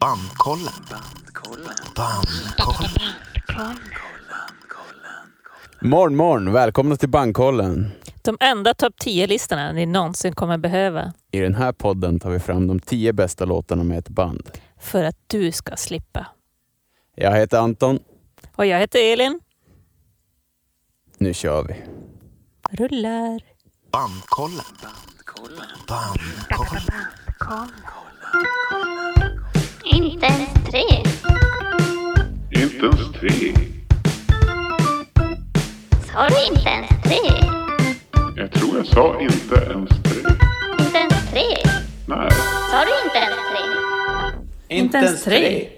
Bandkollen. Bandkollen. Morgon, morgon! Välkomna till Bankkollen. De enda topp 10-listorna ni någonsin kommer behöva I den här podden tar vi fram de tio bästa låtarna med ett band. för att du ska slippa. Jag heter Anton. Och jag heter Elin. Nu kör vi. Rullar. Bandkollen. Bandkollen. Inte ens tre. Inte ens tre. Sa du inte ens tre? Jag tror jag sa inte ens tre. Inte ens tre? Nej. Sa du inte ens tre? Inte ens tre.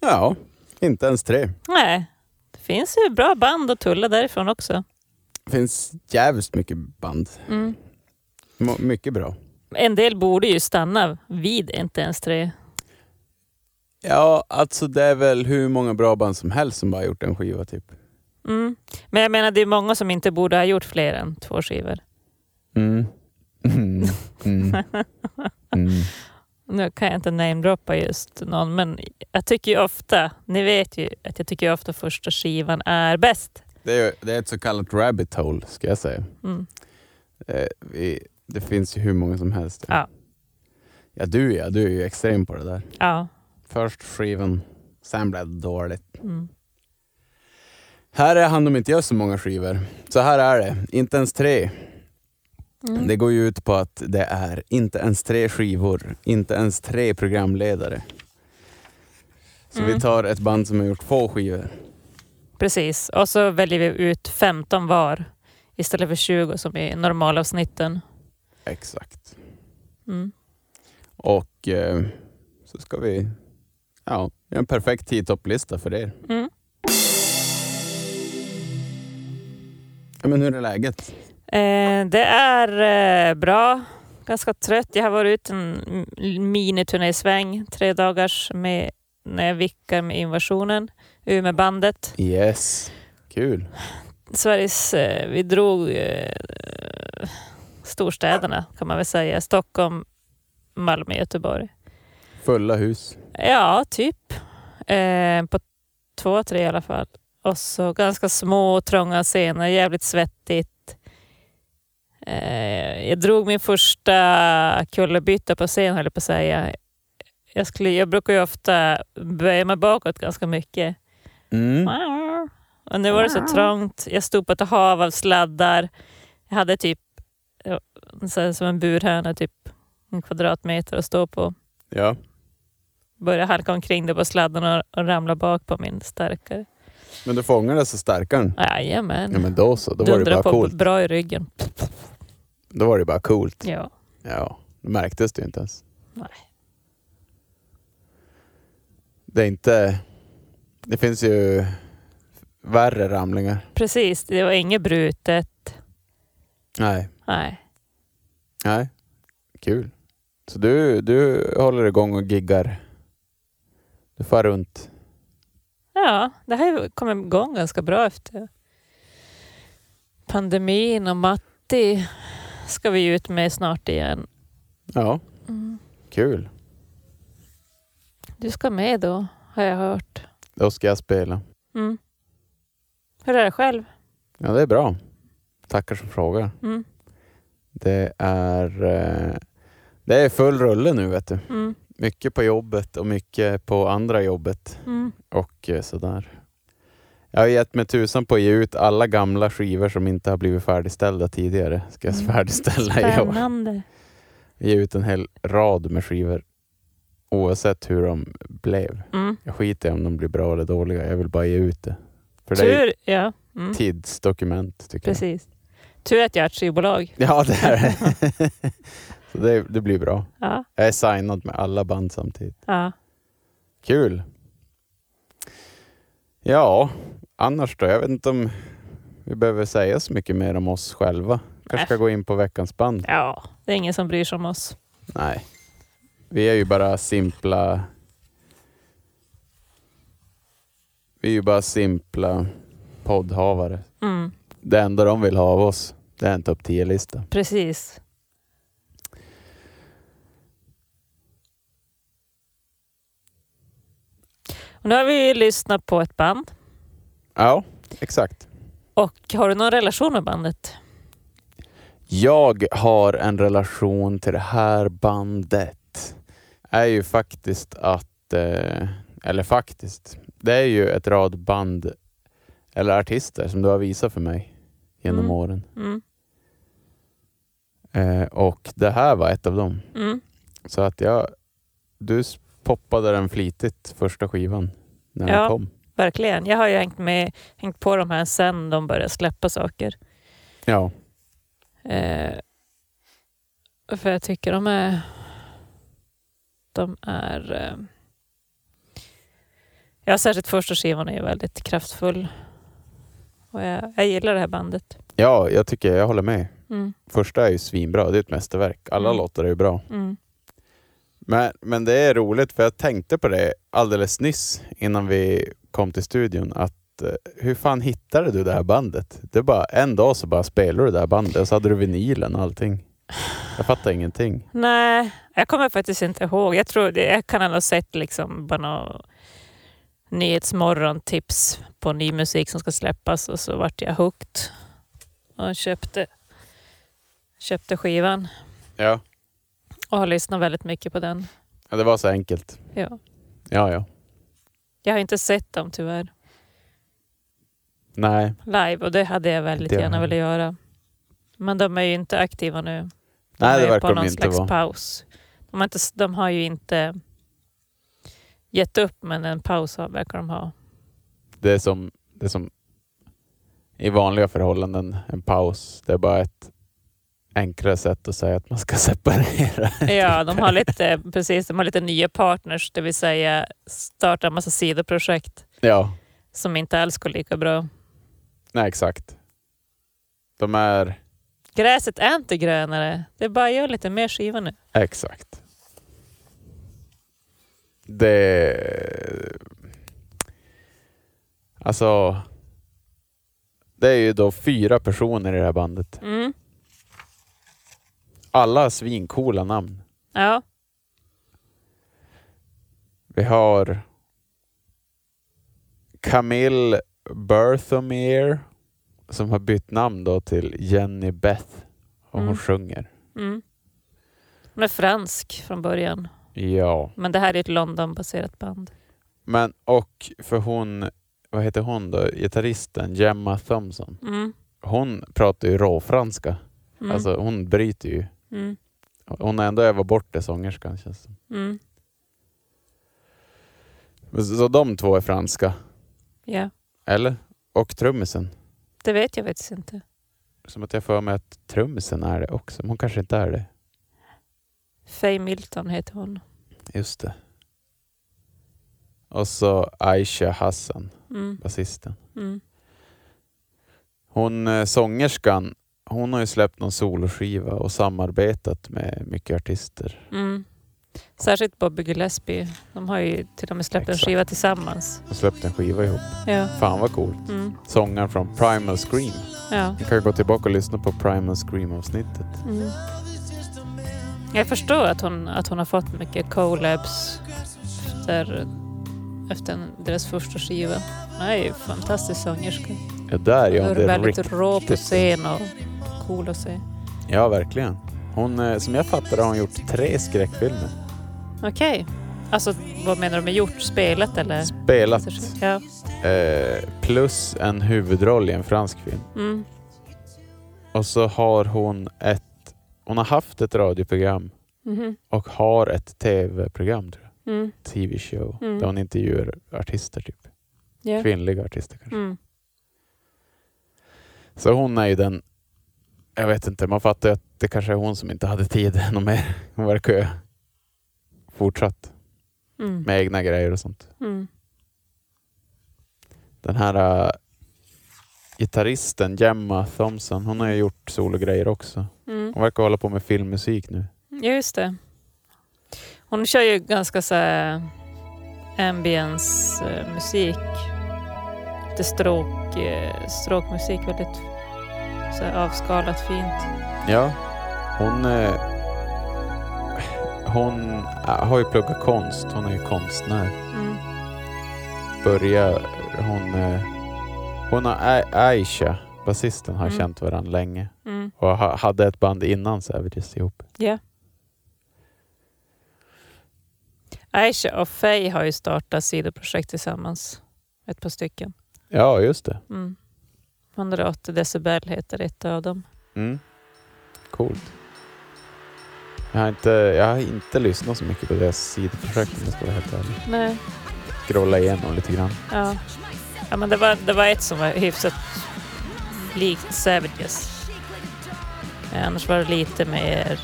Ja, inte ens tre. Nej, det finns ju bra band att tulla därifrån också. Det finns jävligt mycket band. Mm. Mycket bra. En del borde ju stanna vid inte ens tre. Ja, alltså det är väl hur många bra band som helst som bara gjort en skiva typ. Mm. Men jag menar, det är många som inte borde ha gjort fler än två skivor. Mm. Mm. Mm. Mm. Nu kan jag inte namedroppa just någon, men jag tycker ju ofta, ni vet ju att jag tycker ofta första skivan är bäst. Det, är, det är ett så kallat rabbit hole, ska jag säga. Mm. Eh, det finns ju hur många som helst. Ja. Ja, du ja. Du är ju extrem på det där. Ja. Först skivan, sen blev det dåligt. Mm. Här är han de inte gör så många skivor. Så här är det, inte ens tre. Mm. Det går ju ut på att det är inte ens tre skivor, inte ens tre programledare. Så vi Mm. tar ett band som har gjort två skivor. Precis, och så väljer vi ut 15 var istället för 20 som i normalavsnitten. Exakt. Mm. Och eh, så ska vi ja, en perfekt tio-topplista för er. Mm. Ja, men hur är läget? Eh, det är eh, bra, ganska trött. Jag har varit ute en miniturnésväng, tre dagars med, när jag vickar med invasionen, med bandet. Yes. Kul. Sveriges, eh, vi drog eh, storstäderna kan man väl säga. Stockholm, Malmö, Göteborg. Fulla hus. Ja, typ. Eh, på två, tre i alla fall. Och så ganska små, trånga scener, jävligt svettigt. Eh, jag drog min första kullerbytta på scen, höll jag på att säga. Jag, skulle, jag brukar ju ofta böja mig bakåt ganska mycket. Mm. Och nu var det så trångt. Jag stod på ett hav av sladdar. Jag hade typ så här som en burhöna, typ en kvadratmeter att stå på. Ja. Började halka omkring där på sladden och, och ramla bak på min starkare. Men du fångade så starkaren. Jajamän. Ja men då så, då var det bara på coolt. bra i ryggen. Då var det bara coolt. Ja. Ja, det märktes det ju inte ens. Nej. Det är inte... Det finns ju värre ramlingar. Precis, det var inget brutet. Nej. Nej. Nej. Kul. Så du, du håller igång och giggar. Du far runt. Ja, det ju kommit igång ganska bra efter pandemin och Matti ska vi ut med snart igen. Ja, Mm. kul. Du ska med då, har jag hört. Då ska jag spela. Mm. Hur är det själv? Ja, det är bra. Tackar som frågar. Mm. Det är, eh, det är full rulle nu vet du. Mycket på jobbet och mycket på andra jobbet. Mm. och eh, sådär. Jag har gett mig tusan på att ge ut alla gamla skivor som inte har blivit färdigställda tidigare. Ska jag Mm. färdigställa i år. Spännande. Ge ut en hel rad med skivor. Oavsett hur de blev. Mm. Jag skiter i om de blir bra eller dåliga. Jag vill bara ge ut det. För det är Tur, ja. Mm. tidsdokument tycker Precis. Tur att jag är ett skivbolag. jag. Ja, det är det. Så det, det blir bra. Ja. Jag är signad med alla band samtidigt. ja. Kul. Ja, annars då? Jag vet inte om vi behöver säga så mycket mer om oss själva. Kanske Nej. ska gå in på veckans band. Ja, det är ingen som bryr sig om oss. Nej. Vi är ju bara simpla... Vi är ju bara simpla poddhavare. Mm. Det enda de vill ha av oss, det är en topp 10-lista. Precis. Och nu har vi lyssnat på ett band. Ja, exakt. Och har du någon relation med bandet? Jag har en relation till det här bandet. Är ju faktiskt att, eh, eller faktiskt, det är ju ett rad band eller artister som du har visat för mig genom Mm. åren. Mm. Eh, och det här var ett av dem. Mm. Så att jag, du poppade den flitigt första skivan när Ja. den kom. Verkligen. Jag har ju hängt, med, hängt på de här sen de började släppa saker. Ja, Eh, för jag tycker de är... De är... Eh, ja, särskilt första skivan är ju väldigt kraftfull. Och jag, jag gillar det här bandet. ja jag tycker jag håller med. Mm. Första är ju svinbra, det är ett mästerverk. Alla Mm. låtar är ju bra. Mm. Men, men det är roligt för jag tänkte på det alldeles nyss innan vi kom till studion att eh, hur fan hittade du det här bandet? Det bara en dag så bara spelade du det här bandet och så hade du vinylen och allting. Jag fattar ingenting. Nej, jag kommer faktiskt inte ihåg. Jag tror det, jag kan ha sett liksom bara några nyhetsmorgon-tips på ny musik som ska släppas och så vart jag hooked och köpte, köpte skivan Ja. Och har lyssnat väldigt mycket på den. ja, det var så enkelt. Ja. Ja, ja. Jag har inte sett dem tyvärr Nej, live och det hade jag väldigt jag gärna velat göra. Men de är ju inte aktiva nu. De Nej, det verkar på de någon inte slags vara. paus. De har, inte, de har ju inte gett upp men en paus verkar de ha. det är som, det är som i vanliga förhållanden, en paus. Det är bara ett enklare sätt att säga att man ska separera. Ja, de har lite, precis, de har lite nya partners, det vill säga starta en massa sidoprojekt Ja, som inte alls går lika bra. nej exakt. De är Gräset är inte grönare, det är bara göra lite mer skivor nu. Exakt. Det... Alltså... Det är ju då fyra personer i det här bandet. Mm. Alla har svincoola namn. Ja, Vi har Camille Berthomere som har bytt namn då till Jenny Beth och hon Mm. sjunger. mm. Hon är fransk från början, Ja. men det här är ett London-baserat band. Men och för hon, vad heter hon då, gitarristen Gemma Thompson. Mm. Hon pratar ju råfranska. Mm. Alltså hon bryter ju. Mm. Hon har ändå övat bort det sångerskan känns det som. Mm. Så, så de två är franska. Ja, Eller? Och trummisen. det vet jag faktiskt inte. Som att jag får mig att trummisen är det också. Men hon kanske inte är det. Faye Milton heter hon. Just det. Och så Aisha Hassan, Mm. basisten. Mm. Hon eh, sångerskan, hon har ju släppt någon soloskiva och samarbetat med mycket artister. Mm. Särskilt Bobby Gillespie. De har ju till och med släppt en Exakt. skiva tillsammans. Och släppt en skiva ihop. Ja. Fan vad coolt. Mm. Sångaren från Primal Scream. ja. Ni kan gå tillbaka och lyssna på Primal Scream avsnittet. Mm. Jag förstår att hon, att hon har fått mycket collabs efter, efter en- deras första skiva. Hon är ju en fantastisk sångerska. Ja, där gör hon det väldigt rå på scen och cool att se. Ja, verkligen. Hon, eh, som jag fattar har hon gjort tre skräckfilmer. Okej. Alltså vad menar du med gjort? Spelat eller? Spelat. Ja. Eh, plus en huvudroll i en fransk film. Mm. Och så har hon ett... Hon har haft ett radioprogram Mhm. och har ett tv-program, tror jag. Mm. TV-show. Mm. Där hon intervjuar artister, typ. Ja. Kvinnliga artister kanske. Mm. Så hon är ju den... Jag vet inte, man fattar att det kanske är hon som inte hade tid något mer. Hon verkar ju fortsatt Mm. med egna grejer och sånt. Mm. Den här äh, gitarristen Gemma Thompson, hon har ju gjort sologrejer också. Mm. Hon verkar hålla på med filmmusik nu. Ja, just det. Hon kör ju ganska så här ambience eh, musik. Lite stråk, stråkmusik, väldigt så avskalat fint. Ja, hon... Eh, hon äh, har ju pluggat konst. Hon är ju konstnär. Mm. började, hon, eh, hon och Aisha, basisten, har Mm. känt varandra länge. Mm. Och ha, hade ett band innan Savages ihop. Ja. Aisha och Faye har ju startat sidoprojekt tillsammans. Ett par stycken. Ja, just det. Mm. 180 decibel heter ett av dem. Mm. Coolt. Jag har, inte, jag har inte lyssnat så mycket på deras sidoprojekt om jag ska vara helt ärlig. Nej. Scrolla igenom lite grann. Ja. ja men det, var, det var ett som var hyfsat likt Savages. Eh, Annars var det lite mer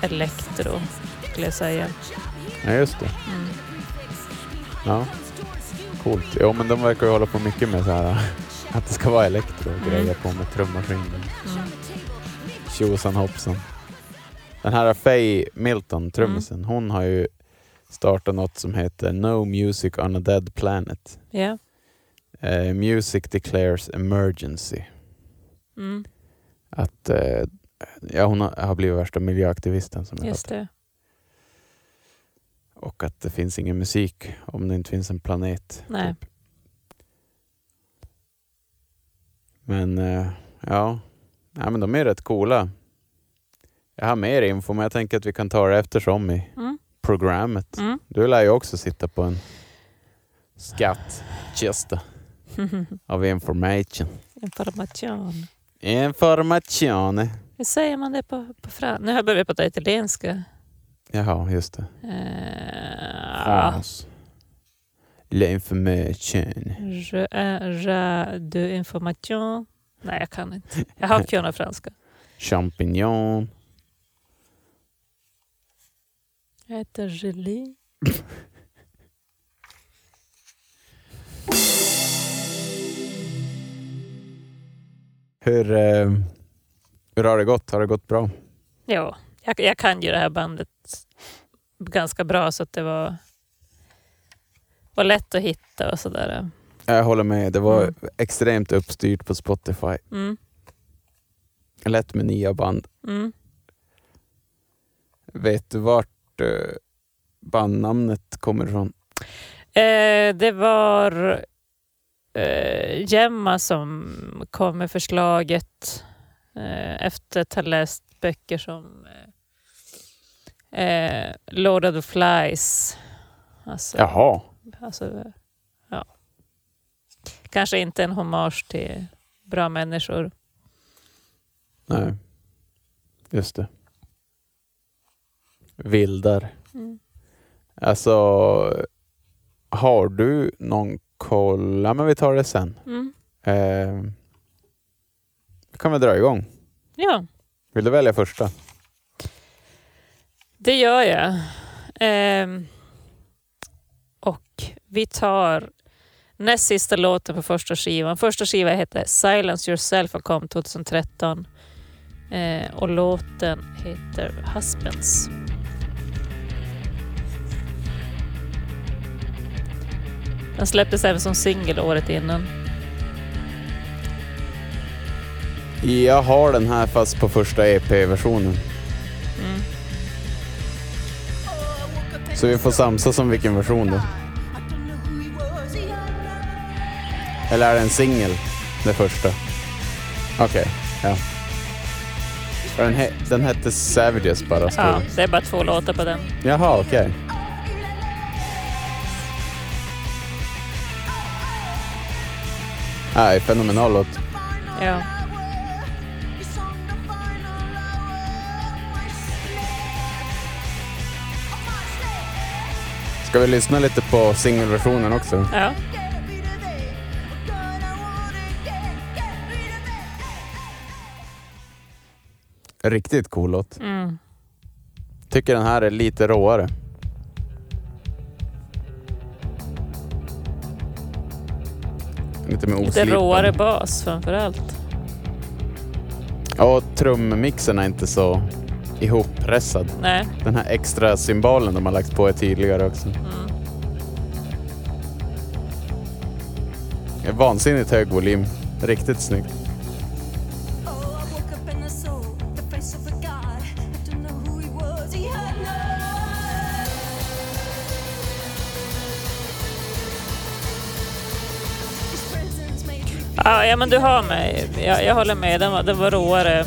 elektro, skulle jag säga. Ja, just det. Mm. Ja. Coolt. Jo, men de verkar ju hålla på mycket med så här att det ska vara elektro och Mm. grejer på med trummaskiner. Mm. Tjosan hoppsan. Den här Faye Milton, trummisen, hon har ju startat något som heter No Music on a Dead Planet. Ja. Eh, music declares emergency. Mm. Att eh, ja, hon har, blivit värsta miljöaktivisten som jag Just det. Och att det finns ingen musik om det inte finns en planet. Nej. Typ. Men eh, ja, ja men de är rätt coola. Jag har mer info men jag tänker att vi kan ta det eftersom i Mm. programmet. Mm. Du lär ju också sitta på en skattkista av information. Information. Information. Hur säger man det på, på franska? Nu har jag börjat prata italienska. Jaha, just det. Uh, France. L'information. je, uh, je, de information. Nej, jag kan inte. Jag har kunnat franska. Champignon. Jag heter Julie. Hur, eh, hur har det gått? Har det gått bra? Ja, jag, jag kan ju det här bandet ganska bra så att det var, var lätt att hitta och sådär. Jag håller med. Det var Mm. extremt uppstyrt på Spotify. Mm, Lätt med nya band. mm. Vet du vart eh, bandnamnet kommer ifrån? Eh, det var eh, Gemma som kom med förslaget eh, efter att ha läst böcker som eh, eh, Lord of the Flies. Alltså, Jaha. Alltså, ja. Kanske inte en hommage till bra människor. Nej. Just det. Vildar. Mm. Alltså, har du någon koll? Ja, men vi tar det sen. Mm. Eh, vi kan väl dra igång. Ja, Vill du välja första? det gör jag. Och vi tar näst sista låten på första skivan. Första skivan heter Silence Yourself och kom 2013. Eh, och låten heter Husbands. Den släpptes även som singel året innan. Jag har den här fast på första EP-versionen. Mm. Så vi får samsas om vilken version då. Eller är det en singel? Det första? Okej, ja. Och Den, he- den hette Savages bara. Ja, det. är bara två låtar på den. Jaha, okej. Nej, fenomenal låt. Ja. Ska vi lyssna lite på singelversionen också? ja. Riktigt cool låt. Mm. Tycker den här är lite råare. Lite mer Lite oslipad. råare bas framför allt. Ja, och trummixen är inte så ihoppressad. Nej. Den här extra symbolen de har lagt på är tydligare också. Mm. Vansinnigt hög volym. Riktigt snyggt. Ja, ja, men du har mig. Jag, jag håller med. Den var, det var råare.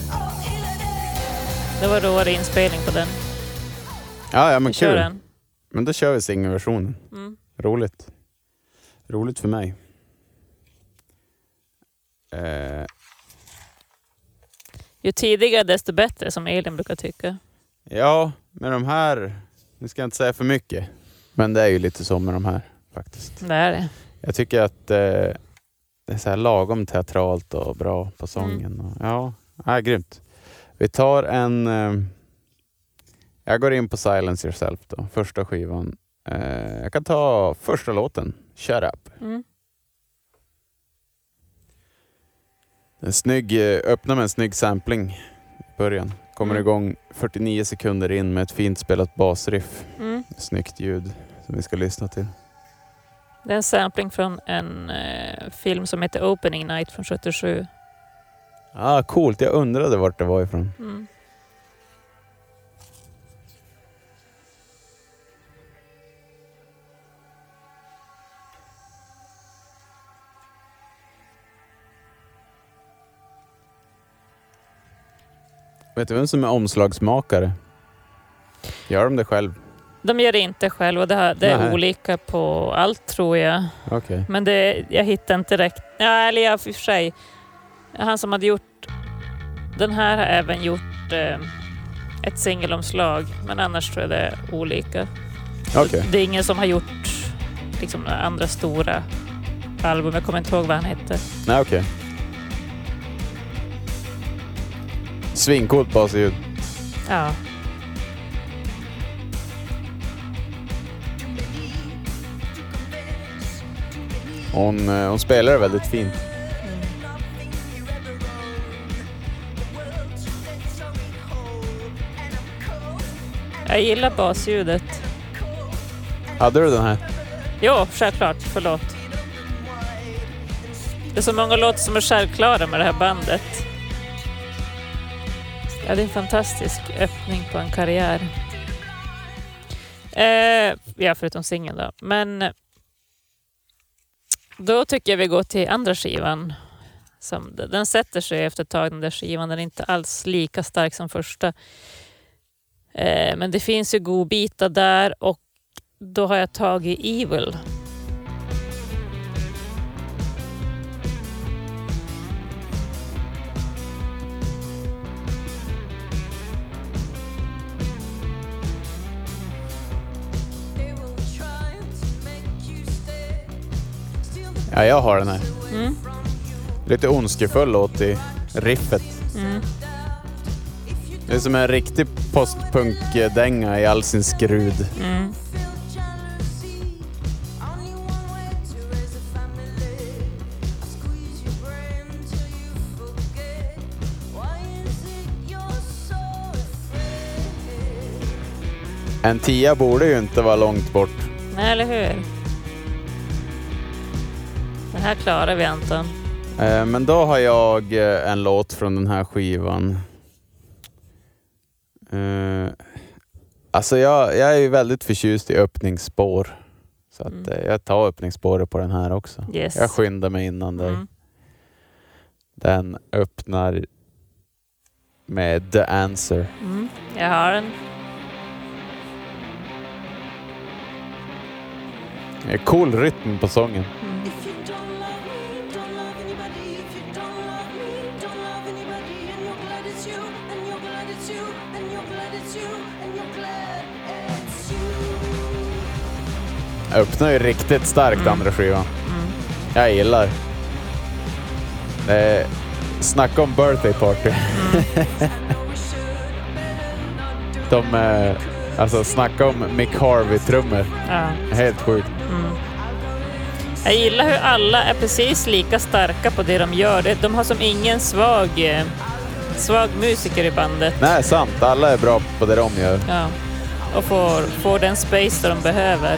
Det var råare inspelning på den. Ja, ja men kul. den. Men då kör vi singelversionen. Mm. Roligt. Roligt för mig. Eh, Ju tidigare desto bättre, som Elin brukar tycka. ja, med de här, nu ska jag inte säga för mycket, men det är ju lite så med de här faktiskt. Det är det. Jag tycker att eh, det är så här lagom teatralt och bra på sången. Och, ja, ja, grymt. Vi tar en... Eh, jag går in på Silence Yourself då, första skivan. Eh, jag kan ta första låten, Shut Up. Mm. En snygg, eh, öppnar med en snygg sampling i början. Kommer Mm. igång 49 sekunder in med ett fint spelat basriff. Mm. Snyggt ljud som vi ska lyssna till. Det är en sampling från en eh, film som heter Opening Night från 77. Ah, coolt, jag undrade vart det var ifrån. Mm. Vet du vem som är omslagsmakare? Gör de det själv? De gör det inte själv och det, här, det är olika på allt tror jag. Okej. Men det, jag hittar inte direkt. Ja, eller ja, för sig. Han som hade gjort... Den här har även gjort eh, ett singelomslag. Men annars tror jag det är olika. Okej. Det är ingen som har gjort liksom, andra stora album. Jag kommer inte ihåg vad han hette. Nej, okej. Svincoolt basljud. Ja. Hon, eh, hon spelar väldigt fint. Jag gillar basljudet. Hade du den här? Jo, självklart. Förlåt. Det är så många låtar som är självklara med det här bandet. Ja, det är en fantastisk öppning på en karriär. Eh, ja, förutom singeln då. Men då tycker jag vi går till andra skivan. Som, den sätter sig efter ett tag, den där skivan. Den är inte alls lika stark som första. Eh, men det finns ju godbitar där och då har jag tagit Evil. Ja, jag har den här. Mm. Lite ondskefull låt i riffet. Mm. Det är som en riktig postpunk-dänga i all sin skrud. Mm. En tia borde ju inte vara långt bort. Nej, eller hur? Här klarar vi Anton. Eh, Men då har jag eh, en låt från den här skivan. Eh, Alltså jag, jag är ju väldigt förtjust i öppningsspår. Så att Mm. jag tar öppningsspåret på den här också. Yes. Jag skyndar mig innan dig. Mm. Den öppnar med The Answer. Mm. Jag har den. Det är cool rytm på sången. Öppnar ju riktigt starkt Mm. andra skivan. Mm. Jag gillar. Är, snacka om birthday party. De, eh, alltså snacka om Mick Harvey-trummor. Ja. Helt sjukt. Mm. Jag gillar hur alla är precis lika starka på det de gör. De har som ingen svag, eh, svag musiker i bandet. Nej, sant. Alla är bra på det de gör. Ja. Och får, får den space de behöver.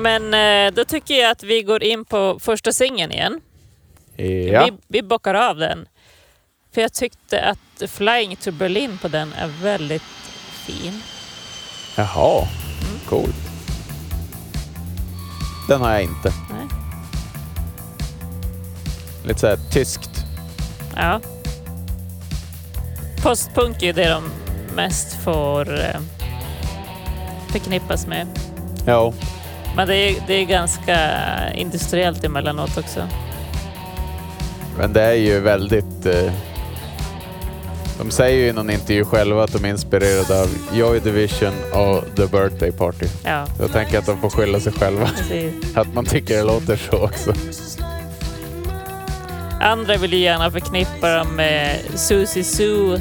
Men eh, då tycker jag att vi går in på första singeln igen. Ja. Vi, vi bockar av den. För jag tyckte att Flying to Berlin på den är väldigt fin. Jaha, coolt. Den har jag inte. Nej. Lite såhär tyskt. Ja. Postpunk är ju det de mest får eh, förknippas med. Ja, Men det är, det är ganska industriellt emellanåt också. men det är ju väldigt... Eh, de säger ju i någon intervju själva att de är inspirerade av Joy Division och The Birthday Party. Ja, jag tänker att de får skylla sig själva. precis. Att man tycker det låter så också. Andra vill ju gärna förknippa dem med Susie Sue.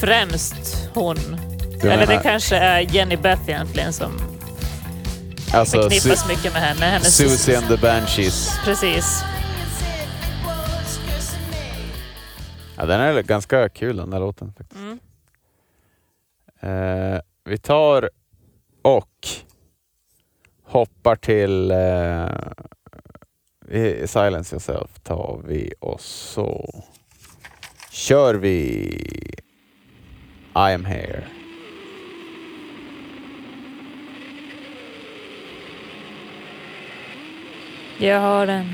Främst hon. Du Eller det menar- kanske är Jenny Beth egentligen som alltså, förknippas Su- mycket med henne. Hennes Susie and the Banshees. Precis. Ja, den är ganska kul den där låten. faktiskt. Mm. Eh, vi tar och hoppar till eh, Silence Yourself tar vi och så kör vi I am here. Jag har den.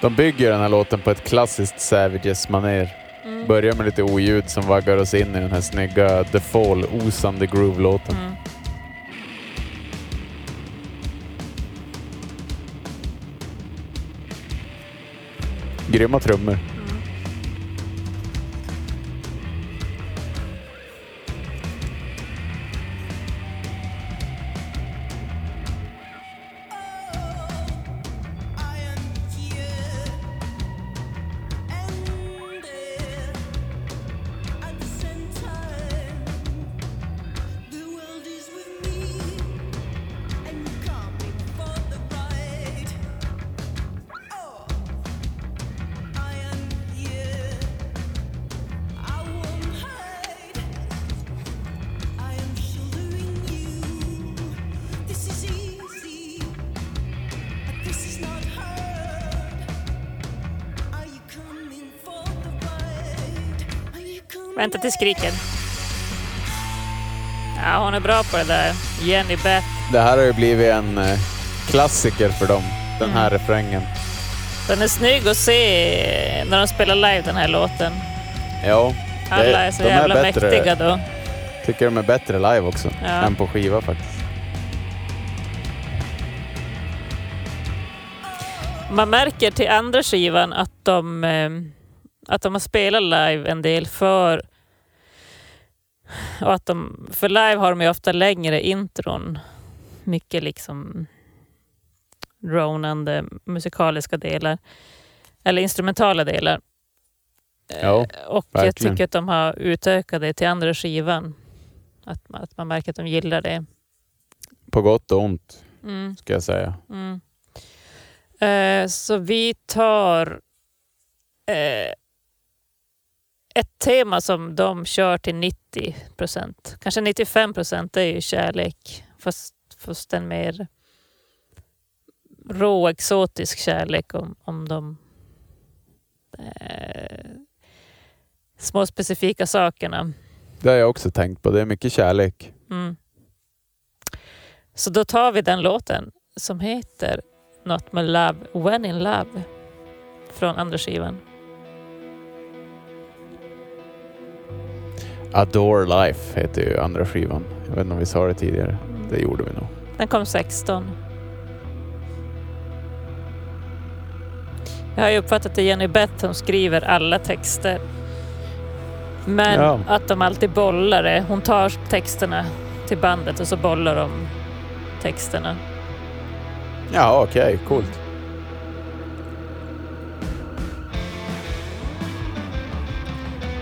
De bygger den här låten på ett klassiskt Savages-manér. Mm. Börjar med lite oljud som vaggar oss in i den här snygga The Fall, osande groove-låten. Mm. Grymma trummor. Vänta till skriken. Ja, hon är bra på det där. Jenny Beth. Det här har ju blivit en eh, klassiker för dem, den här refrängen. Den är snygg att se när de spelar live den här låten. Ja, Alla är så de är jävla bättre. mäktiga då. tycker de är bättre live också Ja. än på skiva faktiskt. Man märker till andra skivan att de, eh, att de har spelat live en del för och att de, för live har de ju ofta längre intron. Mycket liksom dronande musikaliska delar. Eller instrumentala delar. Eh, Ja, och jag verkligen. tycker att de har utökat det till andra skivan. Att, att man märker att de gillar det. På gott och ont Mm. ska jag säga. Mm. Eh, så vi tar eh, ett tema som de kör till 90 procent. Kanske 95 procent är ju kärlek. Fast, fast en mer rå, exotisk kärlek om, om de eh, små specifika sakerna. Det har jag också tänkt på. Det är mycket kärlek. Mm. Så då tar vi den låten som heter Not My Love When In Love från andra skivan. Adore Life heter ju andra skivan. Jag vet inte om vi sa det tidigare. Det gjorde vi nog. Den kom 16. Jag har ju uppfattat att Jenny Beth som skriver alla texter. Men Ja. att de alltid bollar det. Hon tar texterna till bandet och så bollar de texterna. Ja, okej. Coolt.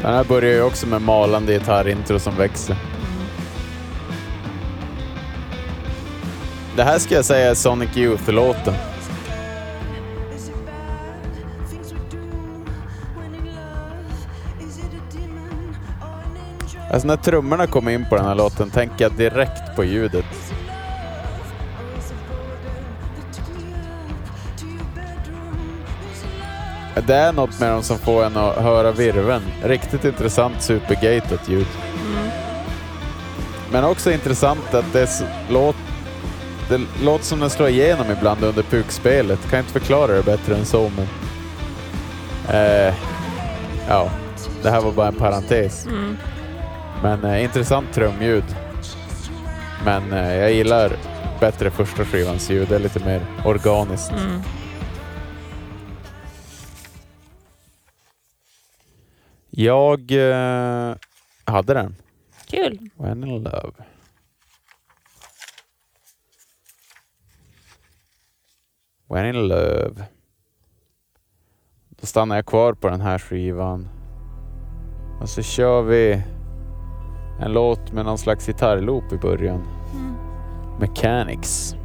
Den här börjar ju också med malande gitarrintro som växer. Det här ska jag säga är Sonic Youth-låten. Alltså när trummorna kommer in på den här låten tänker jag direkt på ljudet. Det är något med dem som får en att höra virven. Riktigt intressant supergated ljud. Men också intressant att det, låt, det låter som den slår igenom ibland under pukspelet. Kan inte förklara det bättre än så men... Eh, ja, det här var bara en parentes. Mm. Men eh, intressant trumljud. Men eh, jag gillar bättre första skivans ljud. Det är lite mer organiskt. Mm. Jag eh, hade den. Kul. When in love. When in love. Då stannar jag kvar på den här skivan. Och så kör vi en låt med någon slags gitarrloop i början. Mechanics.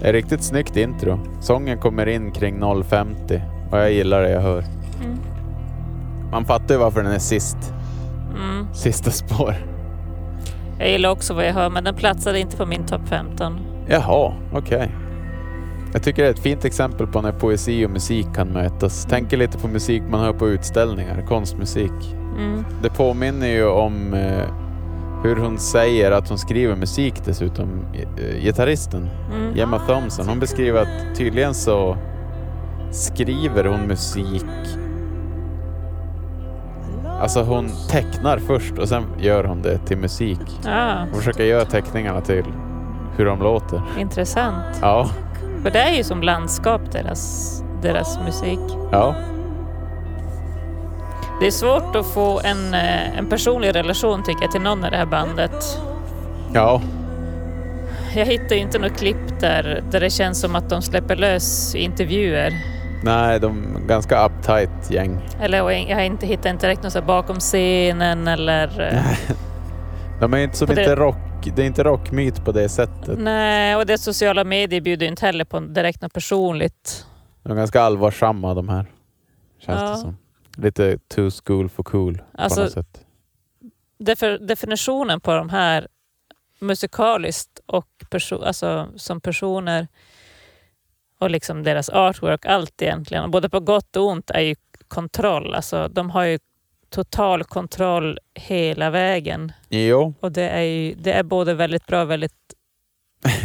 Det är riktigt snyggt intro. Sången kommer in kring 0.50 och jag gillar det jag hör. Mm. Man fattar ju varför den är sist. Mm. Sista spår. Jag gillar också vad jag hör, men den platsade inte på min topp 15. Jaha, okej. Jag tycker det är ett fint exempel på när poesi och musik kan mötas. Tänker lite på musik man hör på utställningar, konstmusik. Mm. Det påminner ju om eh, hur hon säger att hon skriver musik dessutom, eh, gitarristen Mm. Gemma Thompson. Hon beskriver att tydligen så skriver hon musik Alltså hon tecknar först och sen gör hon det till musik. Ah, Hon försöker göra teckningarna till hur de låter. intressant. Ja, För det är ju som landskap, deras, deras musik. ja. Det är svårt att få en, eh, en personlig relation tycker jag till någon i det här bandet. Ja, Jag hittar ju inte något klipp där, där det känns som att de släpper lös intervjuer. Nej, de är ganska uptight gäng. Eller jag har inte hittat inte direkt något bakom scenen eller... eh, De är inte som Och det- inte rock, det är inte rockmyt på det sättet. Nej, och det sociala medier bjuder inte heller på direkt något personligt. De är ganska allvarsamma de här. Känns Ja. det som. Lite too school for cool Alltså- på något sätt. Defi- definitionen på de här musikaliskt och perso- alltså, som personer och liksom deras artwork, allt egentligen, och både på gott och ont, är ju kontroll. Alltså, de har ju total kontroll hela vägen. Jo, Och det är, ju, det är både väldigt bra och väldigt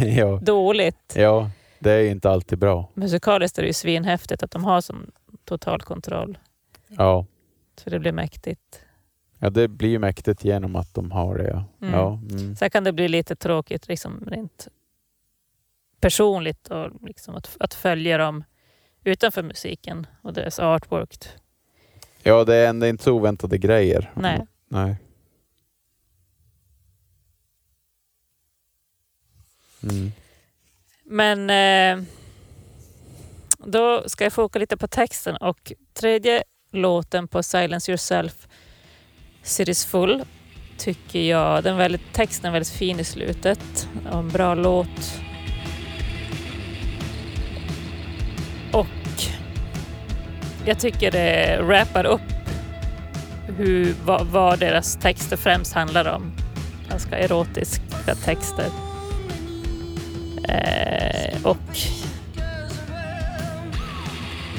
ja. dåligt. ja, det är inte alltid bra. Musikaliskt är det ju svinhäftigt att de har sån total kontroll. Ja. Så det blir mäktigt. ja, det blir ju mäktigt genom att de har det. Ja. Mm. Ja, mm. Sen kan det bli lite tråkigt liksom rent personligt och liksom att, att följa dem utanför musiken och deras artwork. ja, det är ändå inte så oväntade grejer. Nej. Nej. Mm. Men eh, då ska jag foka lite på texten och tredje låten på Silence Yourself, City's Full, tycker jag, den väldigt, texten är väldigt fin i slutet och en bra låt. Jag tycker det wrappar upp hur, vad, vad deras texter främst handlar om. Ganska erotiska texter. Eh, och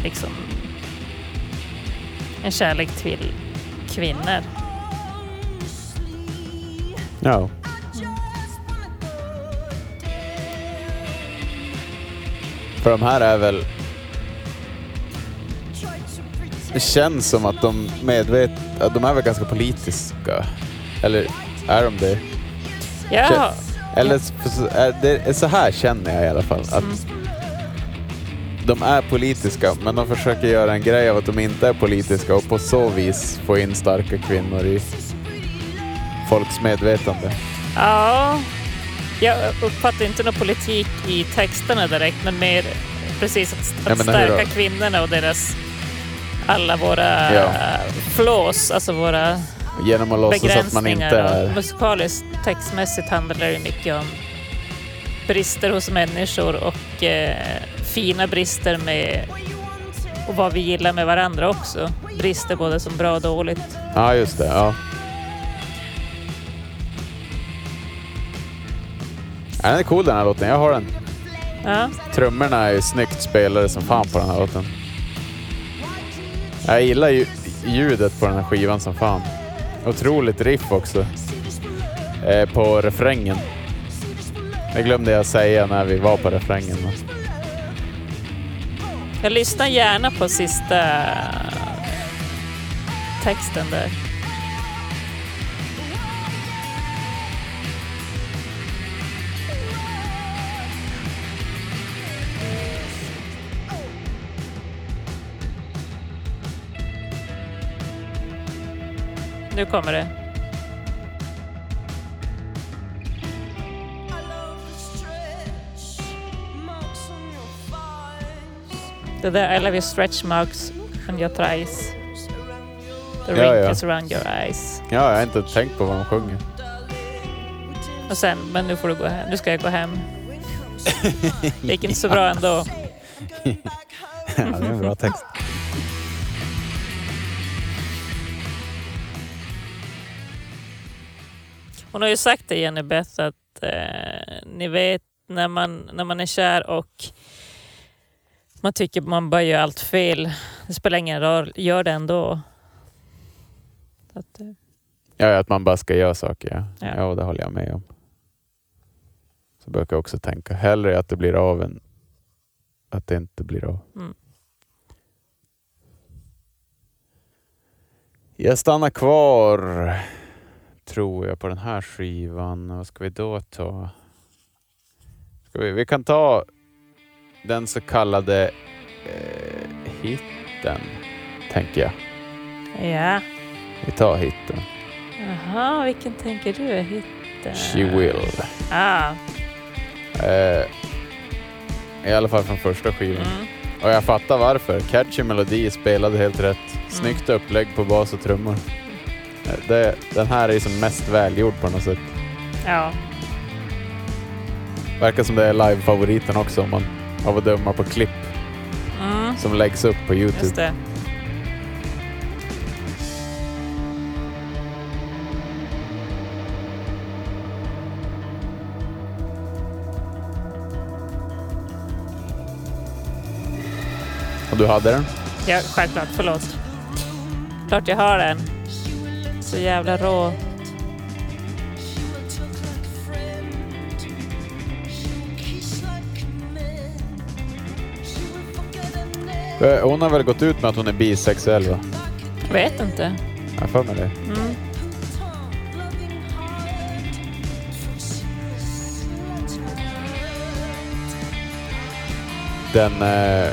liksom en kärlek till kvinnor. Ja. För de här är väl... Det känns som att de medvet... att De är väl ganska politiska. Eller är de det? Ja, Eller det så här känner jag i alla fall. Att Mm. De är politiska, men de försöker göra en grej av att de inte är politiska och på så vis få in starka kvinnor i folks medvetande. ja. Jag uppfattar inte någon politik i texterna direkt, men mer precis att, att stärka kvinnorna och deras alla våra Ja. flaws, alltså våra Genom att låtsas att man inte är... musikaliskt, textmässigt handlar det mycket om brister hos människor och eh, fina brister med och vad vi gillar med varandra också. Brister både som bra och dåligt. Ja, just det. Ja. Ja, Den är cool den här låten. Jag har den. Ja. Trummorna är snyggt spelade som fan på den här låten. Jag gillar ju ljudet på den här skivan som fan. Otroligt riff också. Eh, på refrängen. Det glömde jag säga när vi var på refrängen. Jag lyssnar gärna på sista texten där. Nu kommer det. Det där I love your stretch marks on your thighs. The Ja, ja. wrinkles around your eyes. Ja, jag har inte tänkt på vad de sjunger. Och sen, men nu får du gå hem. Nu ska jag gå hem. Det gick inte så bra ändå. ja, det är en bra text. Hon har ju sagt det Jenny Beth att eh, ni vet när man, när man är kär och man tycker man bara gör allt fel. Det spelar ingen roll, gör det ändå. Att, eh, Ja, att man bara ska göra saker. Ja. Ja. Ja. det håller jag med om. Så brukar jag också tänka. Hellre att det blir av än att det inte blir av. Mm. Jag stannar kvar, tror jag, på den här skivan. Vad ska vi då ta? Ska vi, vi kan ta den så kallade eh, hitten, tänker jag. ja. Vi tar hitten. Jaha, vilken tänker du är hitten? She will. Ah, Eh, I alla fall från första skivan. mm. Och jag fattar varför. Catchy melodi, spelade helt rätt. Snyggt upplägg på bas och trummor. Det, den här är som mest välgjord på något sätt. Ja, Verkar som det är live-favoriten också om man av att döma på klipp mm. som läggs upp på just Youtube. det. Och du hade den? Ja, självklart. Förlåt. Klart jag har den. Så jävla rå. Eh, Hon har väl gått ut med att hon är bisexuell va? Jag vet inte. Jag har för mig det. Mm. Den... Eh,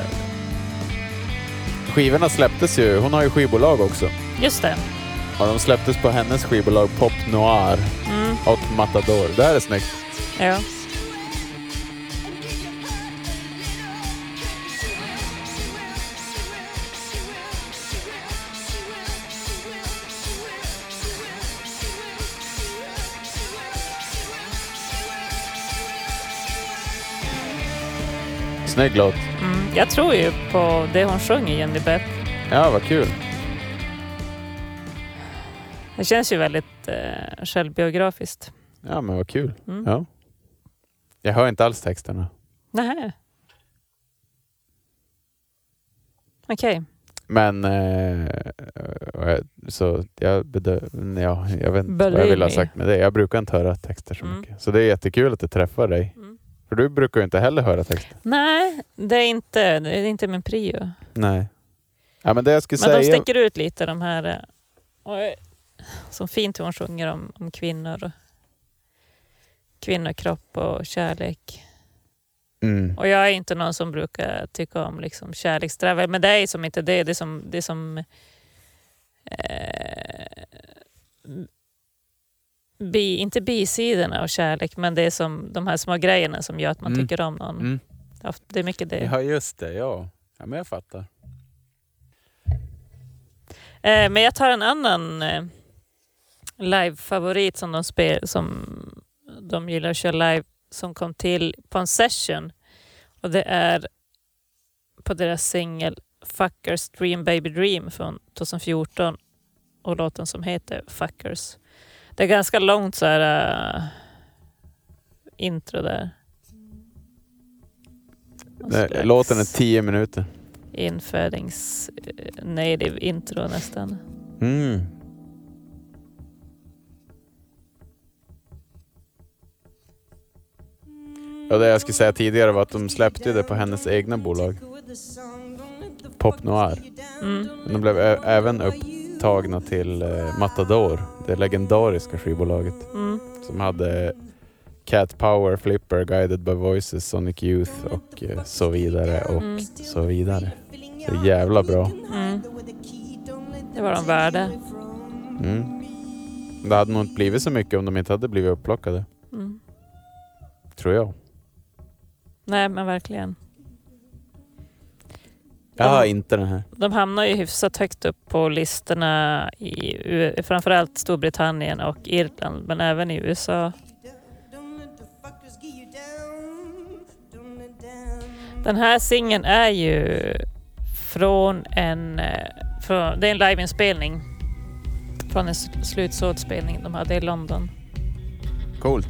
skivorna släpptes ju. Hon har ju skivbolag också. Just det. Och de släpptes på hennes skivbolag Pop Noir Mm. och Matador. Det här är snyggt. Ja. Snygg låt. Mm. Jag tror ju på det hon sjunger, Jenny Beth. Ja, vad kul. Det känns ju väldigt eh, självbiografiskt. Ja, men vad kul. Mm. Ja. Jag hör inte alls texterna. Nähä. Okej. Men eh, eh, så jag bedö- ja, jag vet inte vad jag vill ha sagt med det. Jag brukar inte höra texter så Mm. mycket. Så det är jättekul att det träffar dig. Mm. För du brukar ju inte heller höra texter. Nej, det är inte, det är inte min prio. Nej. Ja, men det jag skulle Men de säga... sticker ut lite de här... eh, Som fint hur hon sjunger om, om kvinnor. och Kvinnokropp och kärlek. Mm. Och jag är inte någon som brukar tycka om liksom kärleksdravel. Men det är som inte det. Det är som... Det är som eh, bi, inte bisidorna av kärlek, men det är som de här små grejerna som gör att man Mm. tycker om någon. Mm. Det är mycket det. Ja, just det. Ja. ja, men jag fattar. Eh, men jag tar en annan eh, live-favorit som de, spel, som de gillar att köra live som kom till på en session. Och det är på deras singel Fuckers Dream Baby Dream från 2014 och låten som heter Fuckers. Det är ganska långt så här uh, intro där. Slags Låten är tio minuter. Infödings... eh, Native intro nästan. Mm. Ja, det jag skulle säga tidigare var att de släppte det på hennes egna bolag. Pop Noir. Mm. Men de blev även upptagna till eh, Matador, det legendariska skivbolaget. Mm. Som hade Cat Power, Flipper, Guided by Voices, Sonic Youth och eh, så vidare och Mm. så vidare. Så jävla bra. Mm. Det var de värda. Mm. Det hade nog inte blivit så mycket om de inte hade blivit upplockade, Mm. tror jag. Nej, men verkligen. Jag har Ja. inte den här. De hamnar ju hyfsat högt upp på listorna i framförallt Storbritannien och Irland, men även i USA. Den här singeln är ju från en, eh, från, det är en liveinspelning från en s- slutsådsspelning de hade i London. Coolt.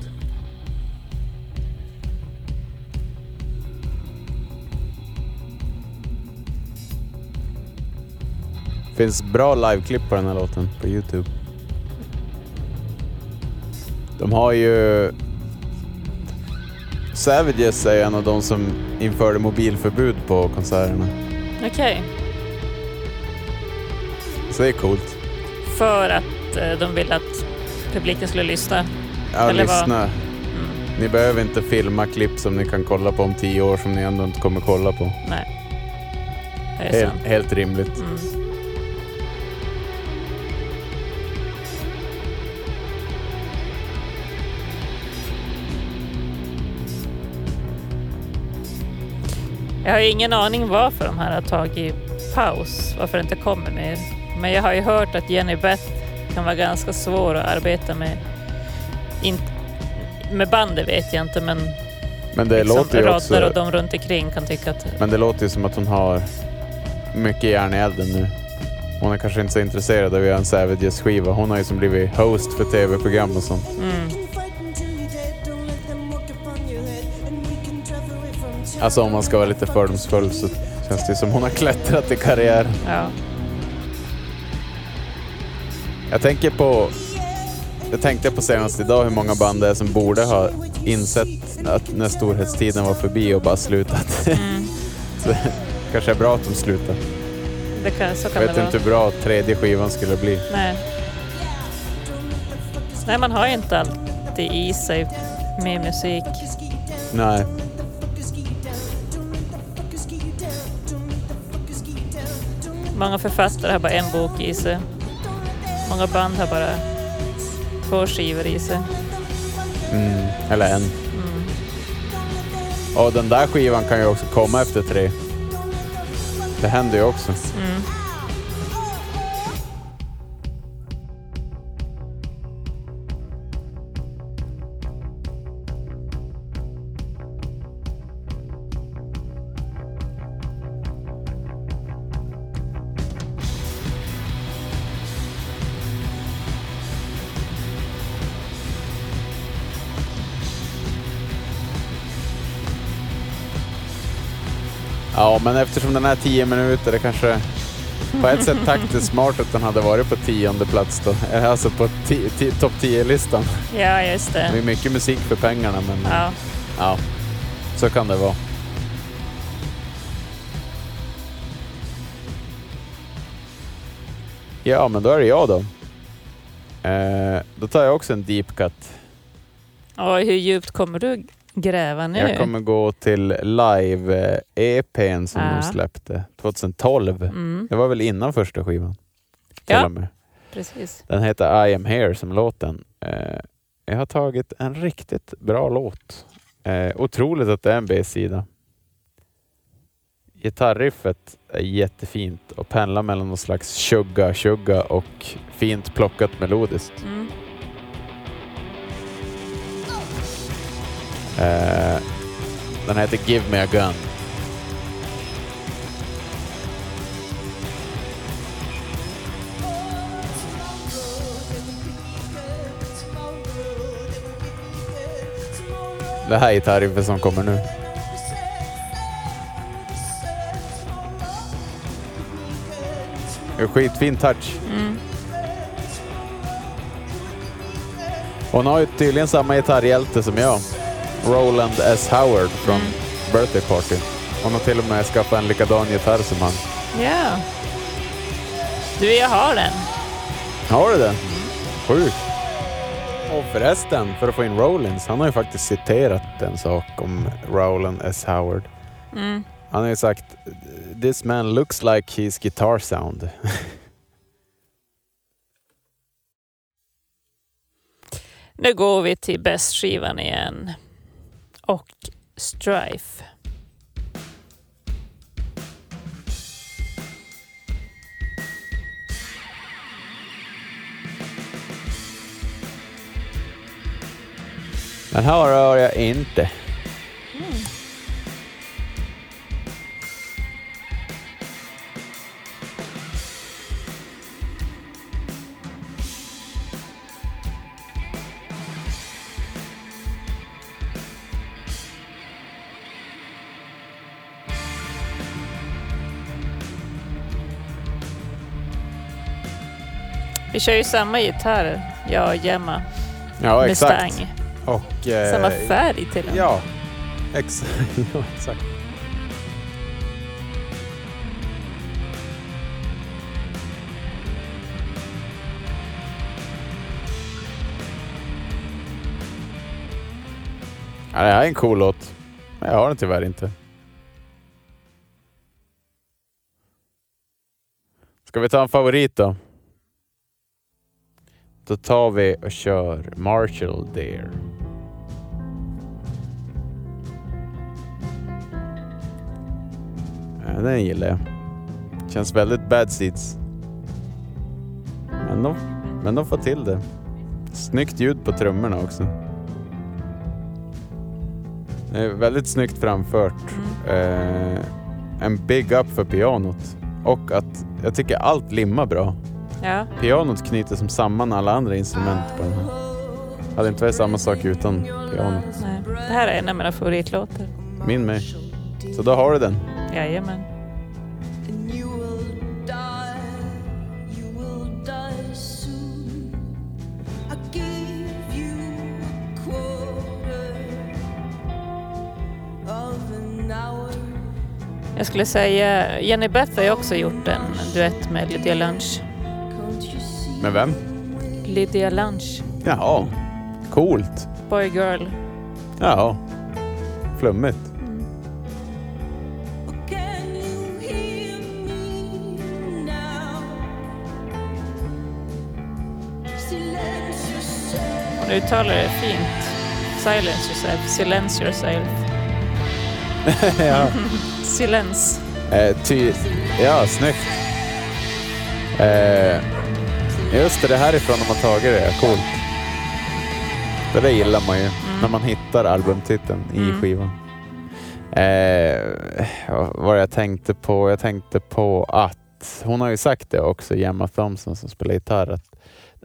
Finns bra liveklipp på den här låten på Youtube. De har ju... Savages är en av de som införde mobilförbud på konserterna. Okej, Så det är coolt. för att eh, de ville att publiken skulle lyssna. Ja, Eller vad? lyssna. Mm. Ni behöver inte filma klipp som ni kan kolla på om tio år som ni ändå inte kommer kolla på. Nej, det är Helt, helt rimligt. Mm. Jag har ingen aning varför de här har tagit paus, varför det inte kommer mer. Men jag har ju hört att Jenny Beth kan vara ganska svår att arbeta med. Inte, med bandet vet jag inte, men Men det liksom låter ju också... och de runt omkring kan tycka att... Men det låter ju som att hon har mycket järn i elden nu. Hon är kanske inte så intresserad av att göra en Savages-skiva. Hon har ju som blivit host för tv-program och sånt. Mm. Alltså om man ska vara lite fördomsfull så känns det som hon har klättrat i karriären. Ja. Jag tänker på... Jag tänkte på senast idag hur många band det är som borde ha insett att när storhetstiden var förbi och bara slutat. Mm. så kanske är bra att de slutar. Det kan, så Jag kan vet det vara. inte hur bra tredje skivan skulle bli. Nej. Nej, man har ju inte alltid i sig med musik. Nej. Många författare har bara en bok i sig. Många band har bara två skivor i sig. Mm. Eller en. Mm. Och den där skivan kan ju också komma efter tre. Det händer ju också. Mm. Ja, men eftersom den är 10 minuter, det kanske på ett sätt taktiskt smart att den hade varit på tionde plats då. Eh, Alltså på topp 10-listan. Ja, just Det är det. mycket musik för pengarna, men ja. Ja. så kan det vara. Ja, men då är det jag då. Eh, då tar jag också en deep cut. Oj, hur djupt kommer du gräva nu? Jag kommer gå till live-EPn som Ja. de släppte 2012. Mm, Det var väl innan första skivan? Ja. precis. Den heter I am here som låten. Eh, jag har tagit en riktigt bra låt. Eh, otroligt att det är en B-sida. Gitarriffet är jättefint och pendlar mellan någon slags tjugga-tjugga och fint plockat melodiskt. Mm. Eh, den heter Give Me A Gun. Det här är gitarriffet som kommer nu. Skitfin touch. Mm. Hon har ju tydligen samma gitarrhjälte som jag. Roland S. Howard från Mm. Birthday Party. Hon har till och med skaffat en likadan gitarr som han. Ja. Du, jag har den. Har du det? Sjukt. Och förresten, för att få in Rollins, han har ju faktiskt citerat en sak om Roland S. Howard. Mm. Han har ju sagt “This man looks like his guitar sound”. Nu går vi till bästskivan igen. Och Strife. Den här rör jag inte. Vi kör ju samma gitarr, jag och Gemma. Ja, exakt. Mustang. Och, eh, Samma färg till. Ja, exakt. ja, exakt. Ja, det här är en cool låt. Men jag har den tyvärr inte. Ska vi ta en favorit då? Då tar vi och kör Marshall Deer. Ja, den gillar jag. Känns väldigt bad seeds. Men de, men de får till det. Snyggt ljud på trummorna också. Det är väldigt snyggt framfört. Eh, en big up för pianot. Och att jag tycker allt limmar bra. Ja. Pianot knyter som samman alla andra instrument på den här. Hade inte varit samma sak utan pianot. Nej. Det här är en av mina favoritlåtar. Min med. Så då har du den. Jajamän. Jag skulle säga, Jenny Beth har ju också gjort en duett med Lydia Lunch. Med vem? Lydia Lunch. Jaha. Coolt. Boy Girl. Jaha. Flummigt. Yourself. Hon uttalar det fint. Silence yourself. Silence yourself. ja. Silence. Eh, ty... Ja, snyggt. Eh, just det, det härifrån de har tagit det. Coolt. Det där gillar man ju. När man hittar albumtiteln i Mm. skivan. Eh, vad jag tänkte på? Jag tänkte på att hon har ju sagt det också, Gemma Thompson som spelar gitarr, att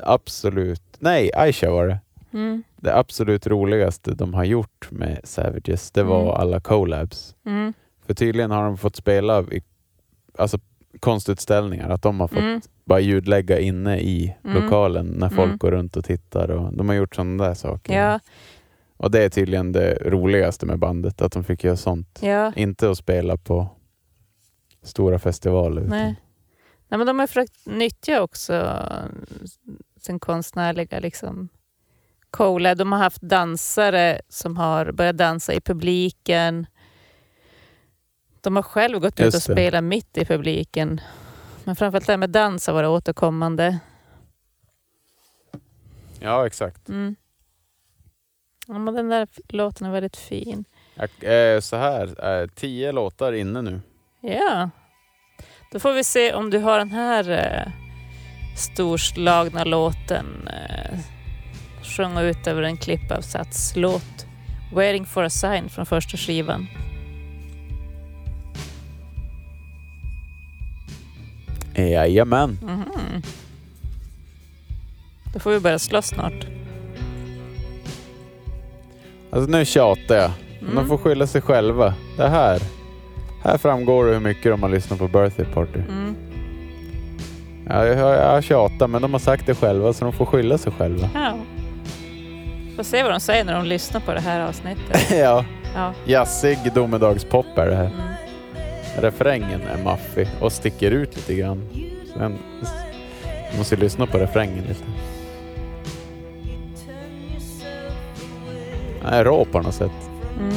absolut, nej Aisha var det. Mm. Det absolut roligaste de har gjort med Savages, det var Mm. alla collabs. Mm. För tydligen har de fått spela i alltså, konstutställningar, att de har fått Mm. bara ljudlägga inne i Mm. lokalen när folk Mm. går runt och tittar. Och de har gjort sådana där saker. Ja, Och det är tydligen det roligaste med bandet, att de fick göra sånt. ja. Inte att spela på stora festivaler. utan- Nej. Nej, men de har försökt nyttja också sin konstnärliga liksom, coola. De har haft dansare som har börjat dansa i publiken. De har själv gått ut och Just det. spelat mitt i publiken. Men framförallt det här med dans har varit återkommande. Ja, exakt. Mm. Ja, men den där låten är väldigt fin. Jag, eh, så här, eh, tio låtar inne nu. Ja. Då får vi se om du har den här eh, storslagna låten eh, sjunga ut över en klippavsatslåt. Waiting for a sign från första skivan. Jajamän. Mhm. Då får vi börja slåss snart. Alltså nu tjatar jag. Mm. De får skylla sig själva. Det här. Här framgår det hur mycket de har lyssnat på Birthday Party. Mm. Ja, jag, jag, jag tjatar, men de har sagt det själva så de får skylla sig själva. Ja. Får se vad de säger när de lyssnar på det här avsnittet. ja, Ja. jazzig domedagspop är det här. Mm. Refrängen är maffig och sticker ut lite grann. Sen, måste lyssna på refrängen lite. Den är rå på något sätt. Mm.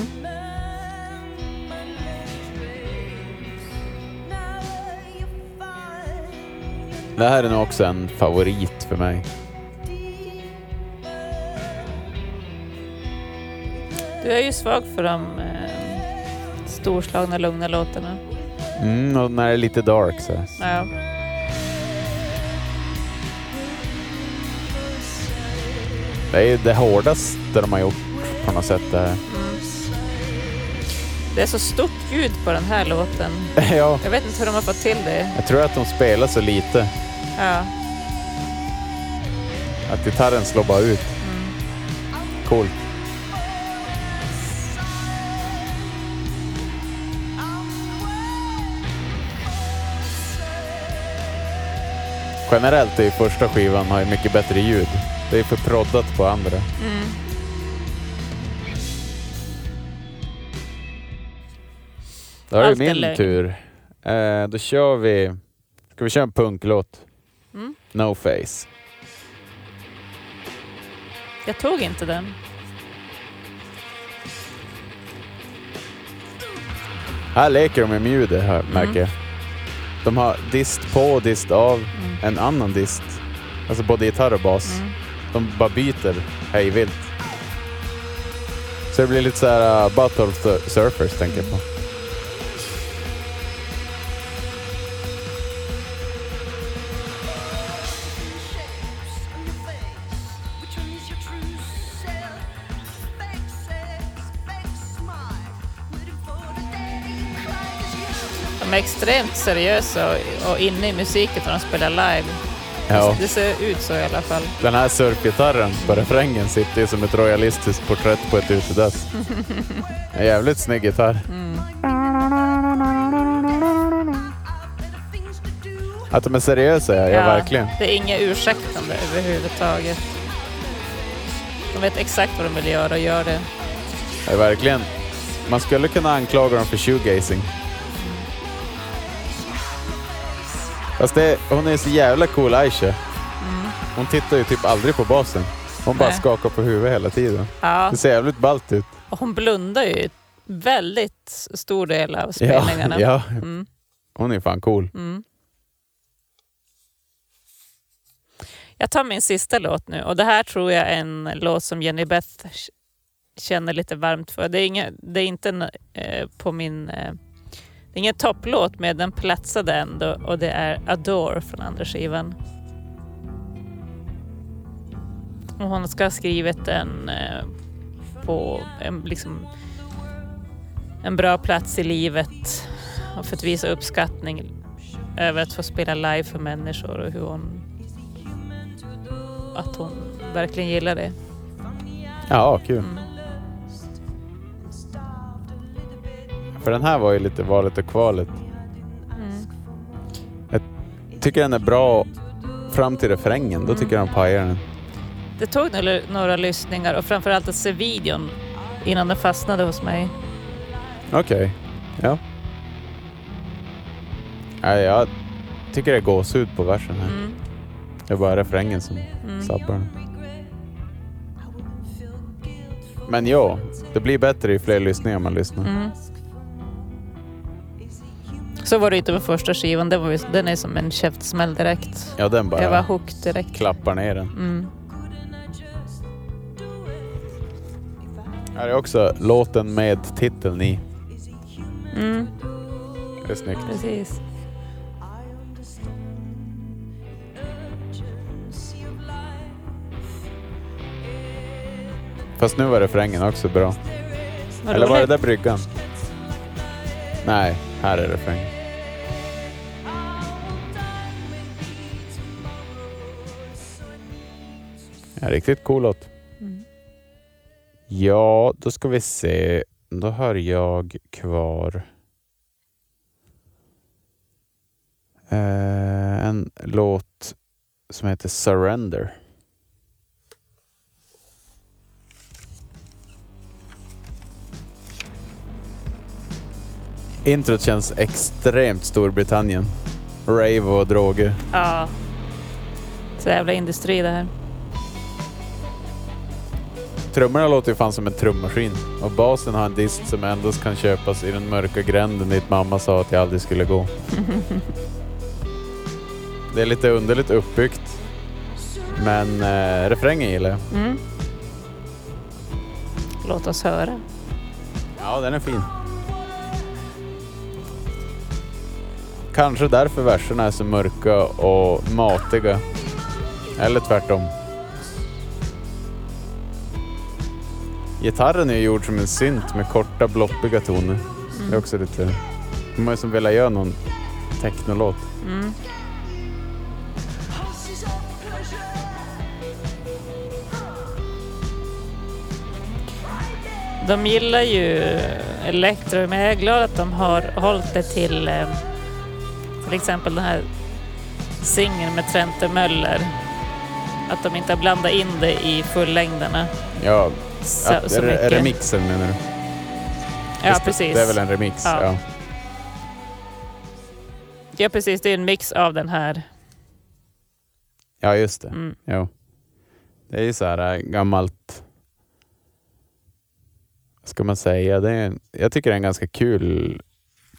Det här är nog också en favorit för mig. Du är ju svag för de eh, storslagna, lugna låtarna. Mm, och när det är lite dark så. Ja. Det är det hårdaste de har gjort på något sätt. Det här. Det är så stort ljud på den här låten. ja, Jag vet inte hur de har fått till det. jag tror att de spelar så lite Ja. att gitarren slår bara ut. Coolt. Generellt är ju första skivan har ju mycket bättre ljud. Det är för proddat på andra. Mm. Då är det Allt min lögn. tur. Eh, då kör vi... Ska vi köra en punklåt? Mm. No face. Jag tog inte den. Här leker de med ljudet märker jag. De har dist på och dist av Mm. En annan dist. Alltså både gitarr och bas. Mm. De bara byter hej vilt. Så det blir lite så här uh, Battle Surfers tänker jag på. Extremt seriösa och, och inne i musiken när de spelar live. Ja. Det ser ut så i alla fall. Den här surfgitarren på refrängen sitter ju som ett royalistiskt porträtt på ett utedass. En jävligt snygg gitarr. Att de är seriösa, ja, ja verkligen. Det är inga ursäktande överhuvudtaget. De vet exakt vad de vill göra och gör det. Ja, verkligen. Man skulle kunna anklaga dem för shoegazing. Fast det, hon är så jävla cool Aisha. Hon tittar ju typ aldrig på basen. Hon bara Nej. skakar på huvudet hela tiden. Ja, Det ser jävligt ballt ut. och hon blundar ju väldigt stor del av Ja, spelningarna. ja, Mm, hon är fan cool. mm. Jag tar min sista låt nu och det här tror jag är en låt som Jenny Beth känner lite varmt för. Det är, inga, det är inte en, eh, på min... Eh, det är ingen topplåt men den platsade ändå och det är Adore från andra skivan. Och hon ska ha skrivit den eh, på en, liksom, en bra plats i livet och för att visa uppskattning över att få spela live för människor och hur hon att hon verkligen gillar det. Ja, kul. Mm. För den här var ju lite valet och kvalet. Mm. Tycker den är bra fram till refrängen. Då tycker jag de pajar den. Det tog några, några lyssningar och framförallt att se videon innan den fastnade hos mig. Okej, ja. Nej, jag tycker det är gåshud på versen här. Mm. Det är bara refrängen som Mm. sabbar den. Men ja, det blir bättre ju fler lyssningar man lyssnar. Mm. Så var det inte med första skivan. Den, var ju, den är som en käftsmäll direkt. Ja, den bara Jag var hooked direkt. klappar ner den. Mm. Här är också låten med titeln i. Mm. Det är snyggt. Precis. Fast nu var refrängen också bra. Eller var det där bryggan? Nej, här är refrängen. Ja, riktigt cool låt. Mm. Ja, då ska vi se. Då har jag kvar eh, en låt som heter Surrender. Introt känns extremt Storbritannien. Rave och droger. Ja. Så jävla industri det här. Trummorna låter ju fan som en trummaskin. Och basen har en dist som endast kan köpas i den mörka gränden dit mamma sa att jag aldrig skulle gå. Det är lite underligt uppbyggt. Men eh, refrängen gillar jag. Mm. Låt oss höra. Ja, den är fin. Kanske därför verserna är så mörka och matiga. Eller tvärtom. Gitarren är ju gjord som en synt med korta bloppiga toner. Det är också lite... De har ju som velat göra någon technolåt. Mm. De gillar ju elektro, men jag är glad att de har hållit det till eh, till exempel den här singeln med Trente Möller. Att de inte har blandat in det i fullängderna Ja, så, att, så mycket. remixen menar du? Ja, Visst, precis. Det är väl en remix? Ja. Ja. Ja, precis. Det är en mix av den här. Ja, just det. Mm. Jo. Det är ju så här äh, gammalt... Vad ska man säga? Det är, en- jag tycker det är en ganska kul,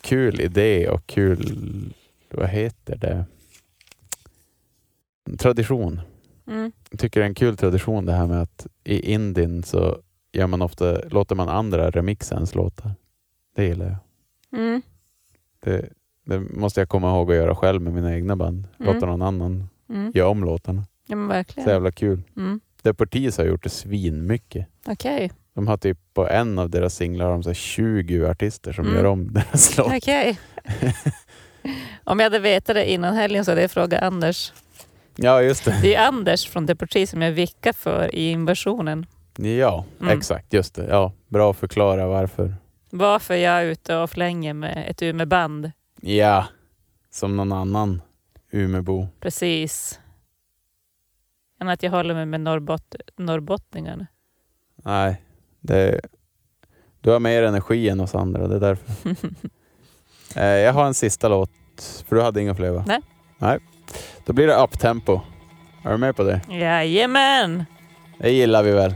kul idé och kul... Vad heter det? Tradition. Mm. Jag tycker det är en kul tradition det här med att i Indien så gör man ofta, låter man andra remixa ens låtar. Det gillar jag. Mm. Det, det måste jag komma ihåg att göra själv med mina egna band. Mm. Låta någon annan Mm. göra om låtarna. Ja, men Så verkligen. jävla kul. Mm. Deportees har gjort det svin mycket. Okej. De har typ på en av deras singlar har de så här 20 artister som Mm. gör om deras låt. Okej. Om jag hade vetat det innan helgen så hade jag frågat Anders. Ja, just det. Det är Anders från Deportee som jag vickar för i inversionen. Ja, Mm. exakt. Just det. Ja, bra att förklara varför. Varför jag är ute och flänger med ett Umeåband. Ja, som någon annan Umebo. Precis. Än att jag håller mig med norrbott norrbottningarna. Nej, det, du har mer energi än oss andra. Det är därför. eh, jag har en sista låt, för du hade inga fler va? Nej. Nej. Då blir det uptempo. Är du med på det? Jajamän! Det gillar vi väl.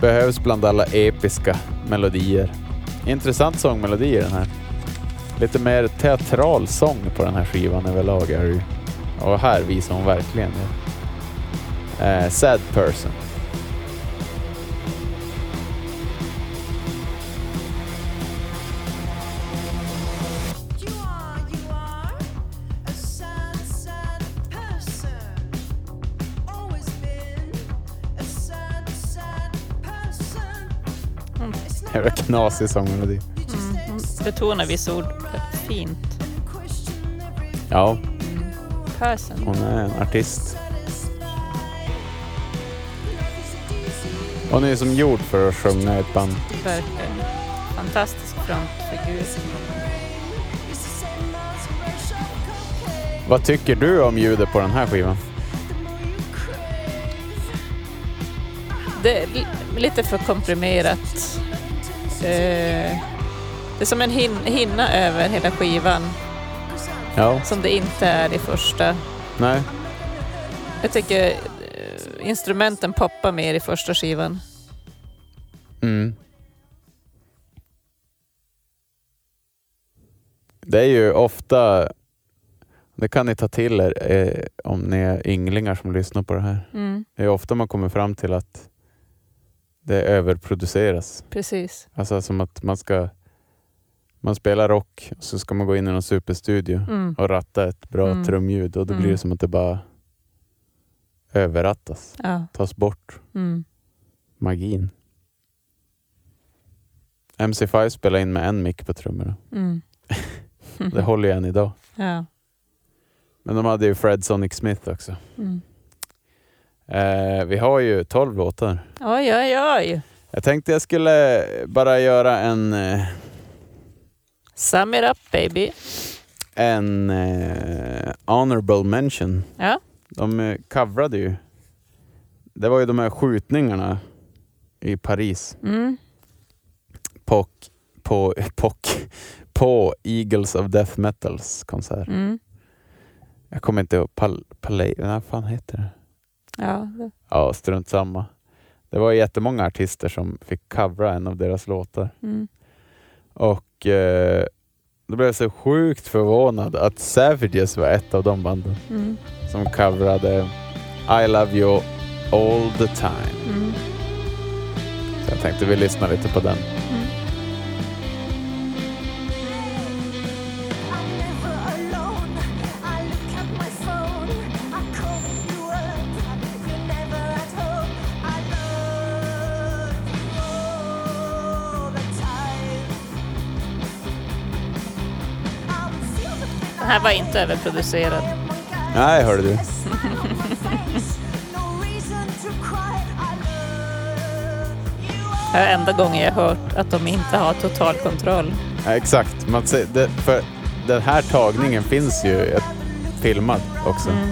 Behövs bland alla episka melodier. Intressant sångmelodi i den här. Lite mer teatral sång på den här skivan överlag är det ju. Och här visar hon verkligen det. Eh, sad person. Jävla knasig sångmelodi. Mm. accept Betonar vissa ord fint. Ja, Person. hon är en artist. Hon är som gjord för att sjunga i ett band. Verkligen. Fantastisk frontfigur. Vad tycker du om ljudet på den här skivan? Det är li- lite för komprimerat. Eh, det är som en hin hinna över hela skivan Ja, som det inte är i första. nej. Jag tycker eh, instrumenten poppar mer i första skivan. Mm. Det är ju ofta, det kan ni ta till er eh, om ni är ynglingar som lyssnar på det här. Mm, Det är ofta man kommer fram till att det överproduceras. precis. Alltså som att man ska man spelar rock och så ska man gå in i någon superstudio Mm, och ratta ett bra Mm. trumljud och då blir Mm. det som att det bara överrattas, ja. tas bort Mm, magin. MC5 spelar in med en mick på trummorna. mm. Det håller ju än idag. ja. Men de hade ju Fred Sonic Smith också. Mm. Eh, vi har ju 12 låtar. Oj, oj, oj. Jag tänkte jag skulle bara göra en, eh, Sum it up baby. en eh, honorable mention. Ja. De eh, coverade ju. Det var ju de här skjutningarna i Paris. Mm. På, på, på, på Eagles of Death Metals konsert. Mm. Jag kommer inte ihåg. Pal, Palais, vad fan heter det? Ja. Ja, strunt samma. Det var jättemånga artister som fick covra en av deras låtar. Mm. Och eh, då blev jag så sjukt förvånad att Savages var ett av de banden Mm. som coverade I Love You All The Time. Mm. Så jag tänkte vi lyssnar lite på den. Här var inte överproducerad. Nej, hörde du. Det är enda gången jag hört att de inte har total kontroll. Ja, exakt. Man ser, det, för den här tagningen finns ju filmad också. Mm.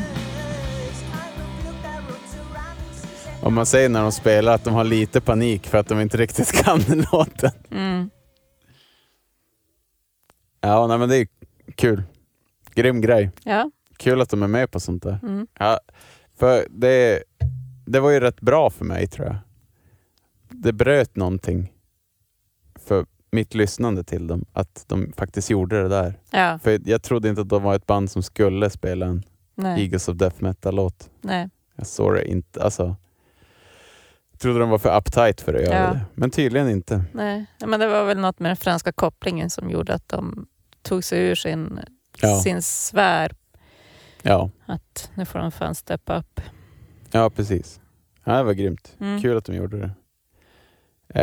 Och man säger när de spelar att de har lite panik för att de inte riktigt kan låten. Mm. Ja, nej, men det är kul. Grym grej. Ja. Kul att de är med på sånt där. Mm. Ja, för det, det var ju rätt bra för mig tror jag. Det bröt någonting för mitt lyssnande till dem, att de faktiskt gjorde det där. Ja. För jag trodde inte att de var ett band som skulle spela en Nej. Eagles of Death Metal-låt. Nej. Jag såg det inte. Alltså, jag trodde de var för uptight för att göra Ja. det. Men tydligen inte. Nej. Men det var väl något med den franska kopplingen som gjorde att de tog sig ur sin, Ja. sin sfär. Ja, Att nu får de fan steppa upp. ja precis. Ja, det var grymt. Mm. Kul att de gjorde det.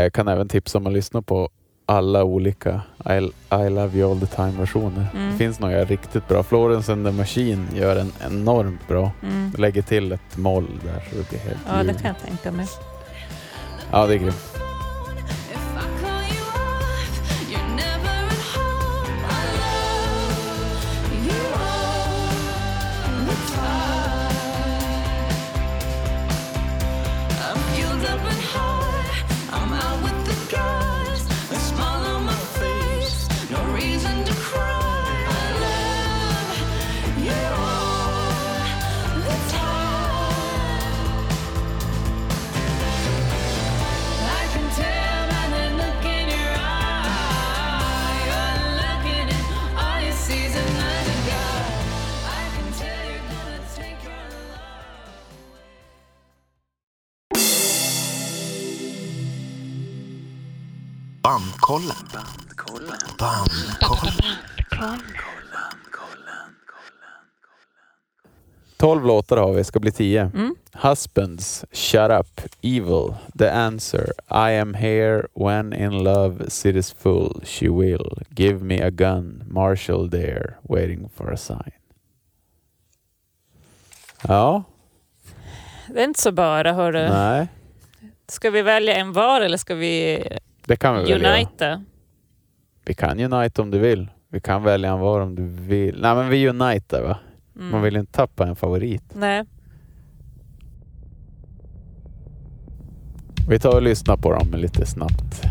Jag kan även tipsa om att lyssna på alla olika I, I Love You All The Time-versioner. Mm. Det finns några riktigt bra. Florence and the Machine gör en enormt bra. Mm. Lägger till ett moll där så det blir helt Ja, det ljuvligt. kan jag tänka mig. Ja, det är grymt. Bandkollen. Bandkollen. 12 låtar har vi, ska bli 10. Mm. Husbands, Shut Up, Evil, The Answer, I Am Here, When In Love, City's Full, She Will, Give Me A Gun, Marshall There, Waiting For A Sign. Ja, Det är inte så bara, hörru. nej, Ska vi välja en var eller ska vi det kan vi väl göra. unita? Vi kan unite om du vill. Vi kan välja en var om du vill. Nej men vi unitar va? Mm. Man vill ju inte tappa en favorit. Nej. Vi tar och lyssnar på dem lite snabbt.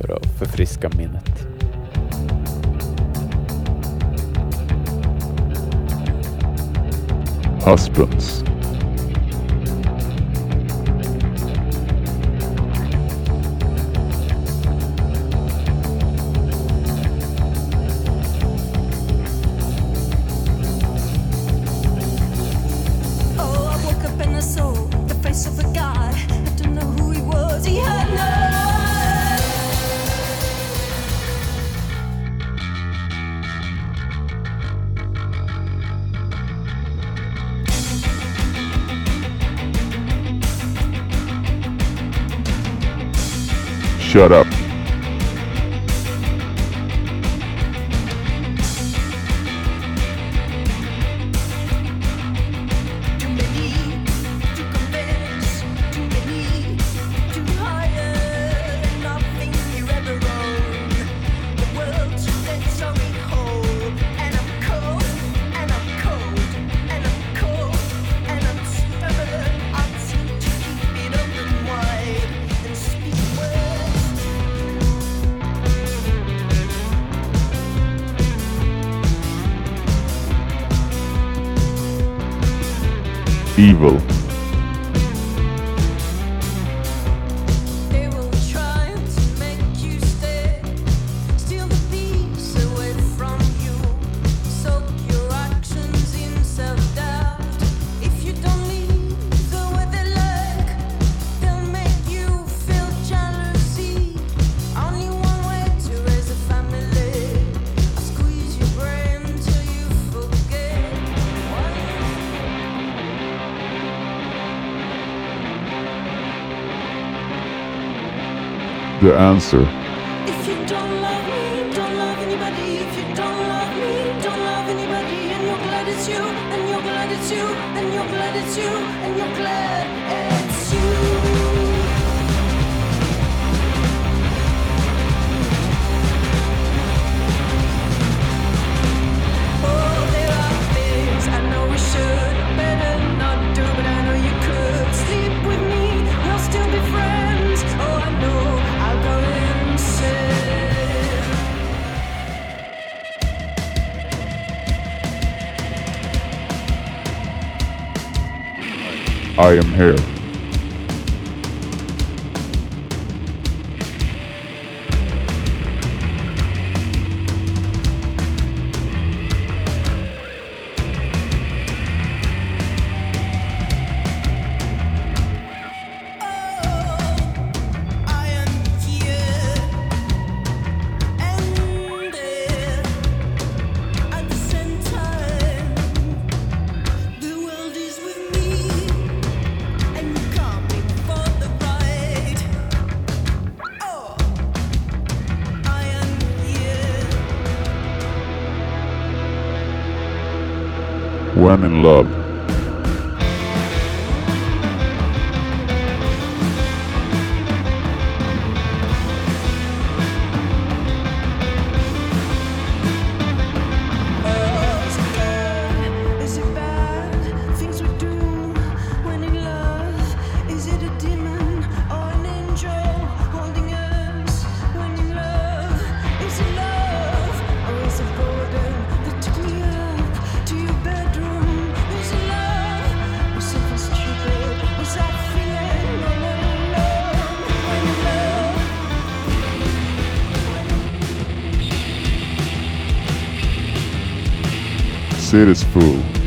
För att förfriska minnet. Husbands. evil. Answer. I City's full.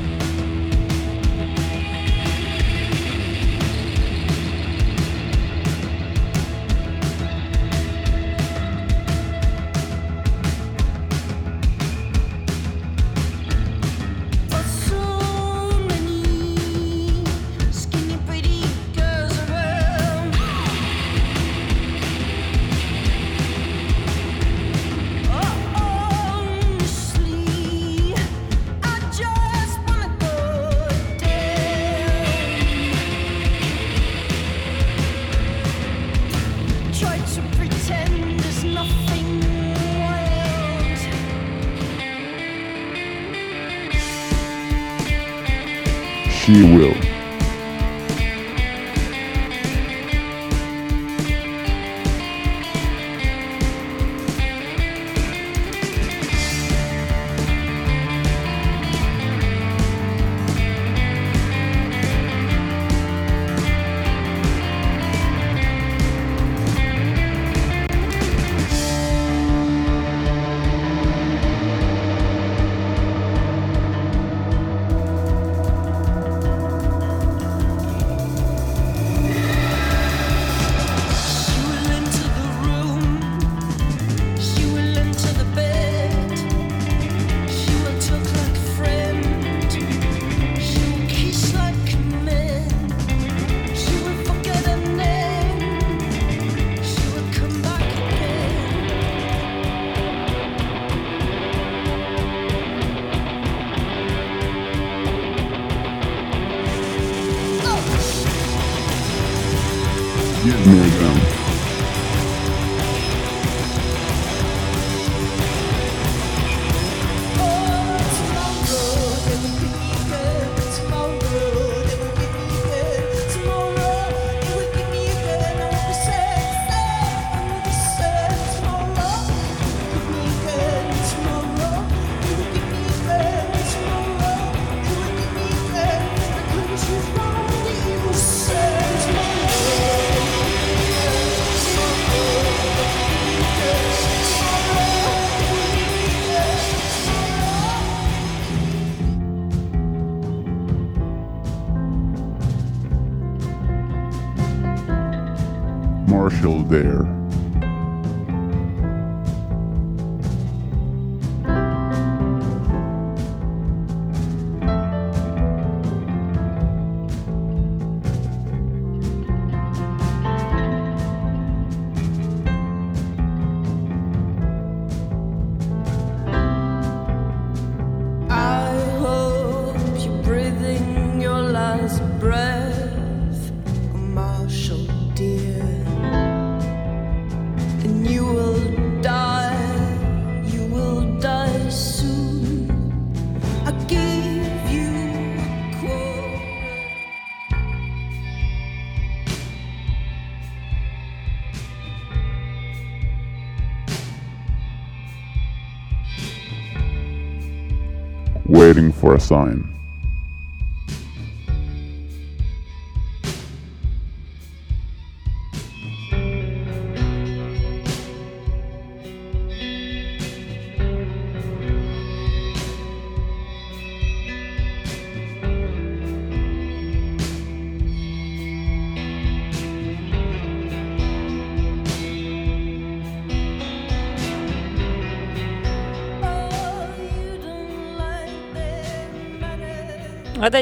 For a sign.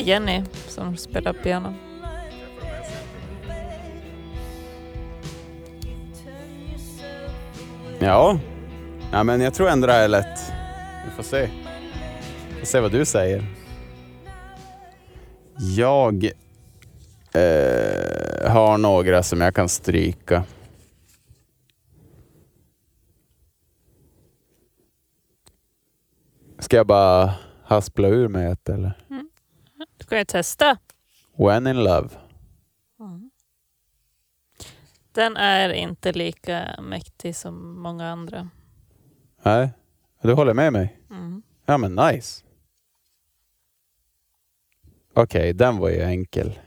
Jenny som spelar piano. Ja. ja, men jag tror ändå det här är lätt. Vi får se. Vi får se vad du säger. Jag eh, har några som jag kan stryka. Ska jag bara haspla ur mig ett eller? Kan ju testa. When in love. Den är inte lika mäktig som många andra. Nej, du håller med mig? Mm. Ja men nice. Okej, den var ju enkel.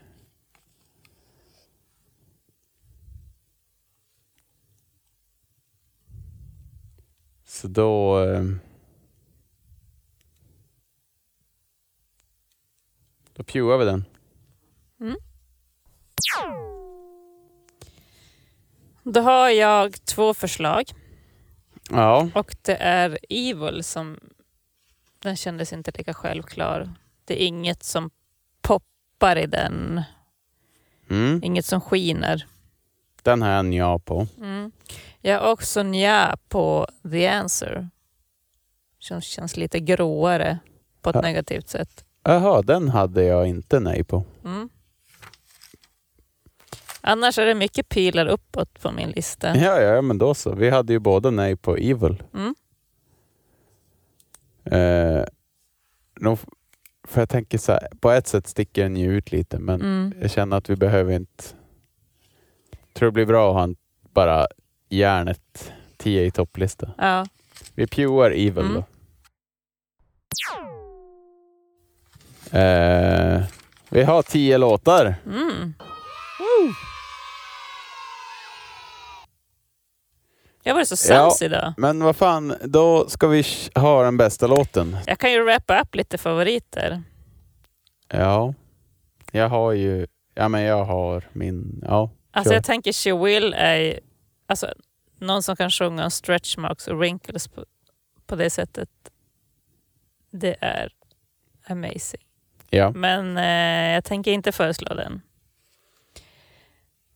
Så då... eh, Då pewar vi den. Då har jag två förslag Ja, och det är Evil som den kändes inte lika självklar. Det är inget som poppar i den, mm. inget som skiner. den har jag en ja på. Mm. Jag har också nja på The Answer. Som känns lite gråare på ett Ja. negativt sätt. Jaha, den hade jag inte nej på. Mm. Annars är det mycket pilar uppåt på min lista. Ja, ja, men då så. Vi hade ju båda nej på Evil. Mm. Eh, nog- för jag tänker så här, på ett sätt sticker den ju ut lite, men Mm. jag känner att vi behöver inte... tror det blir bra att ha en, bara järnet 10 i topplista. Ja. Vi pewar Evil Mm. då. Eh, vi har 10 låtar. Mm. Jag var så sams idag. Men vad fan, då ska vi ha den bästa låten. Jag kan ju wrappa upp lite favoriter. Ja, jag har ju... Ja, men jag har min... Ja, Alltså jag tänker She Will är alltså, någon som kan sjunga om stretch marks och wrinkles på, på det sättet. Det är amazing. Ja. Men eh, jag tänker inte föreslå den.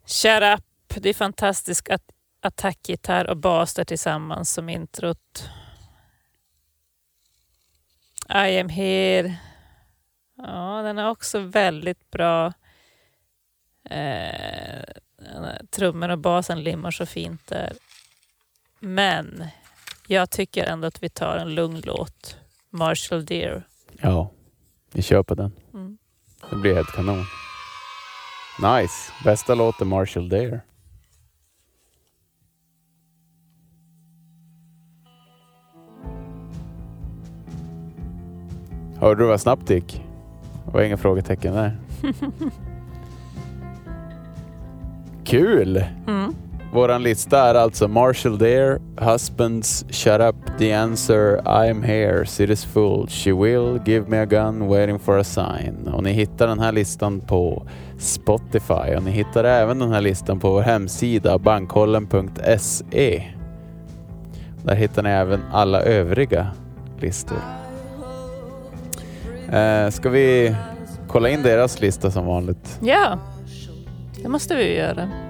Shut up. Det är fantastisk att attackgitarr och bas där tillsammans som introt. I am here. Ja, den är också väldigt bra. Eh, trummor och basen limmar så fint där. Men jag tycker ändå att vi tar en lugn låt. Marshall Deer. ja, vi kör på den. Mm. Det blir helt kanon. Nice. Bästa låten Marshall Dare. Hörde du vad snabbt det gick? Det var inga frågetecken där. Kul! Mm våran lista är alltså Marshall Dare, Husbands, Shut Up, The Answer, I'm Here, City's Full, She Will, Give Me A Gun, Waiting For A Sign. Och ni hittar den här listan på Spotify och ni hittar även den här listan på vår hemsida bankkollen.se. Där hittar ni även alla övriga listor. Eh, ska vi kolla in deras lista som vanligt? Ja, det måste vi ju göra.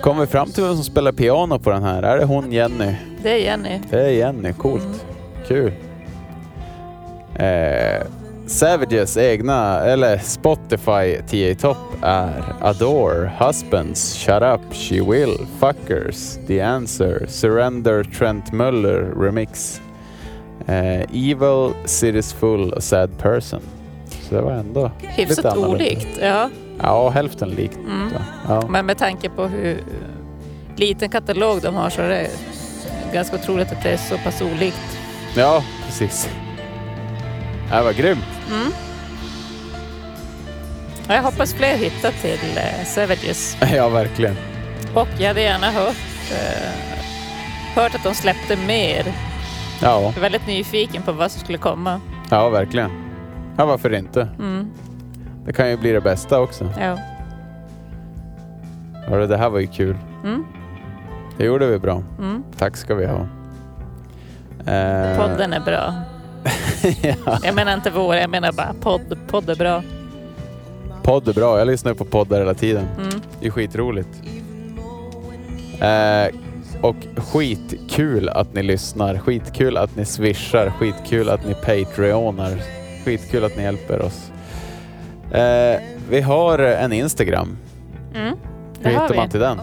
Kommer vi fram till vem som spelar piano på den här? Är det hon Jenny? Det är Jenny. Det är Jenny, coolt. Kul. Eh, Savages egna, eller Spotify 10 i topp är Adore, Husbands, Shut Up, She Will, Fuckers, The Answer, Surrender, Trent Muller Remix, eh, Evil, City's Full och Sad Person. Så det var ändå Hyfsat lite annorlunda. olikt. Ja. Ja, hälften likt. Mm. Ja. Men med tanke på hur liten katalog de har så är det ganska otroligt att det är så pass olikt. ja, precis. Det var grymt. Mm. Jag hoppas fler hittar till eh, Savages. Ja, verkligen. Och jag hade gärna hört, eh, hört att de släppte mer. Ja, Jag är väldigt nyfiken på vad som skulle komma. ja verkligen. Ja, varför inte? Mm. Det kan ju bli det bästa också. Ja. Hörru, det här var ju kul. Mm. Det gjorde vi bra. Mm. Tack ska vi ha. Eh, Podden är bra. ja, Jag menar inte vår, jag menar bara podd. Podd är bra. podd är bra. Jag lyssnar på poddar hela tiden. Mm. Det är skitroligt. Eh, och skitkul att ni lyssnar. Skitkul att ni swishar. Skitkul att ni patreonar. Skitkul att ni hjälper oss. Eh, vi har en Instagram. Mm. Hur hittar man till den?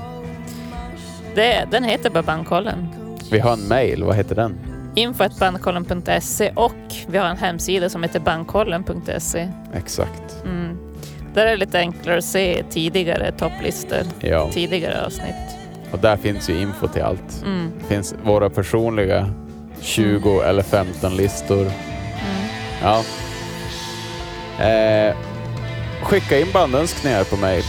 Det, den heter bara Bandkollen. Vi har en mail. Vad heter den? info.bandkollen.se och vi har en hemsida som heter bandkollen.se. Exakt. Mm. Där är det lite enklare att se tidigare topplistor, Ja, tidigare avsnitt. och där finns ju info till allt. Mm. Det finns våra personliga 20 eller 15 listor. Mm. Ja. Eh, skicka in bandönskningar på mail.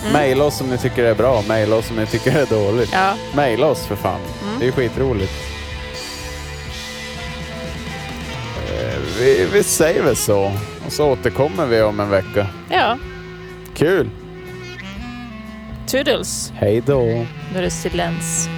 Mm. Maila oss om ni tycker det är bra, maila oss om ni tycker det är dåligt. Ja, Maila oss för fan. Mm. Det är skitroligt. Eh, vi, vi säger väl så. Och så återkommer vi om en vecka. ja. Kul! Toodles. Hej då! Nu är det silens.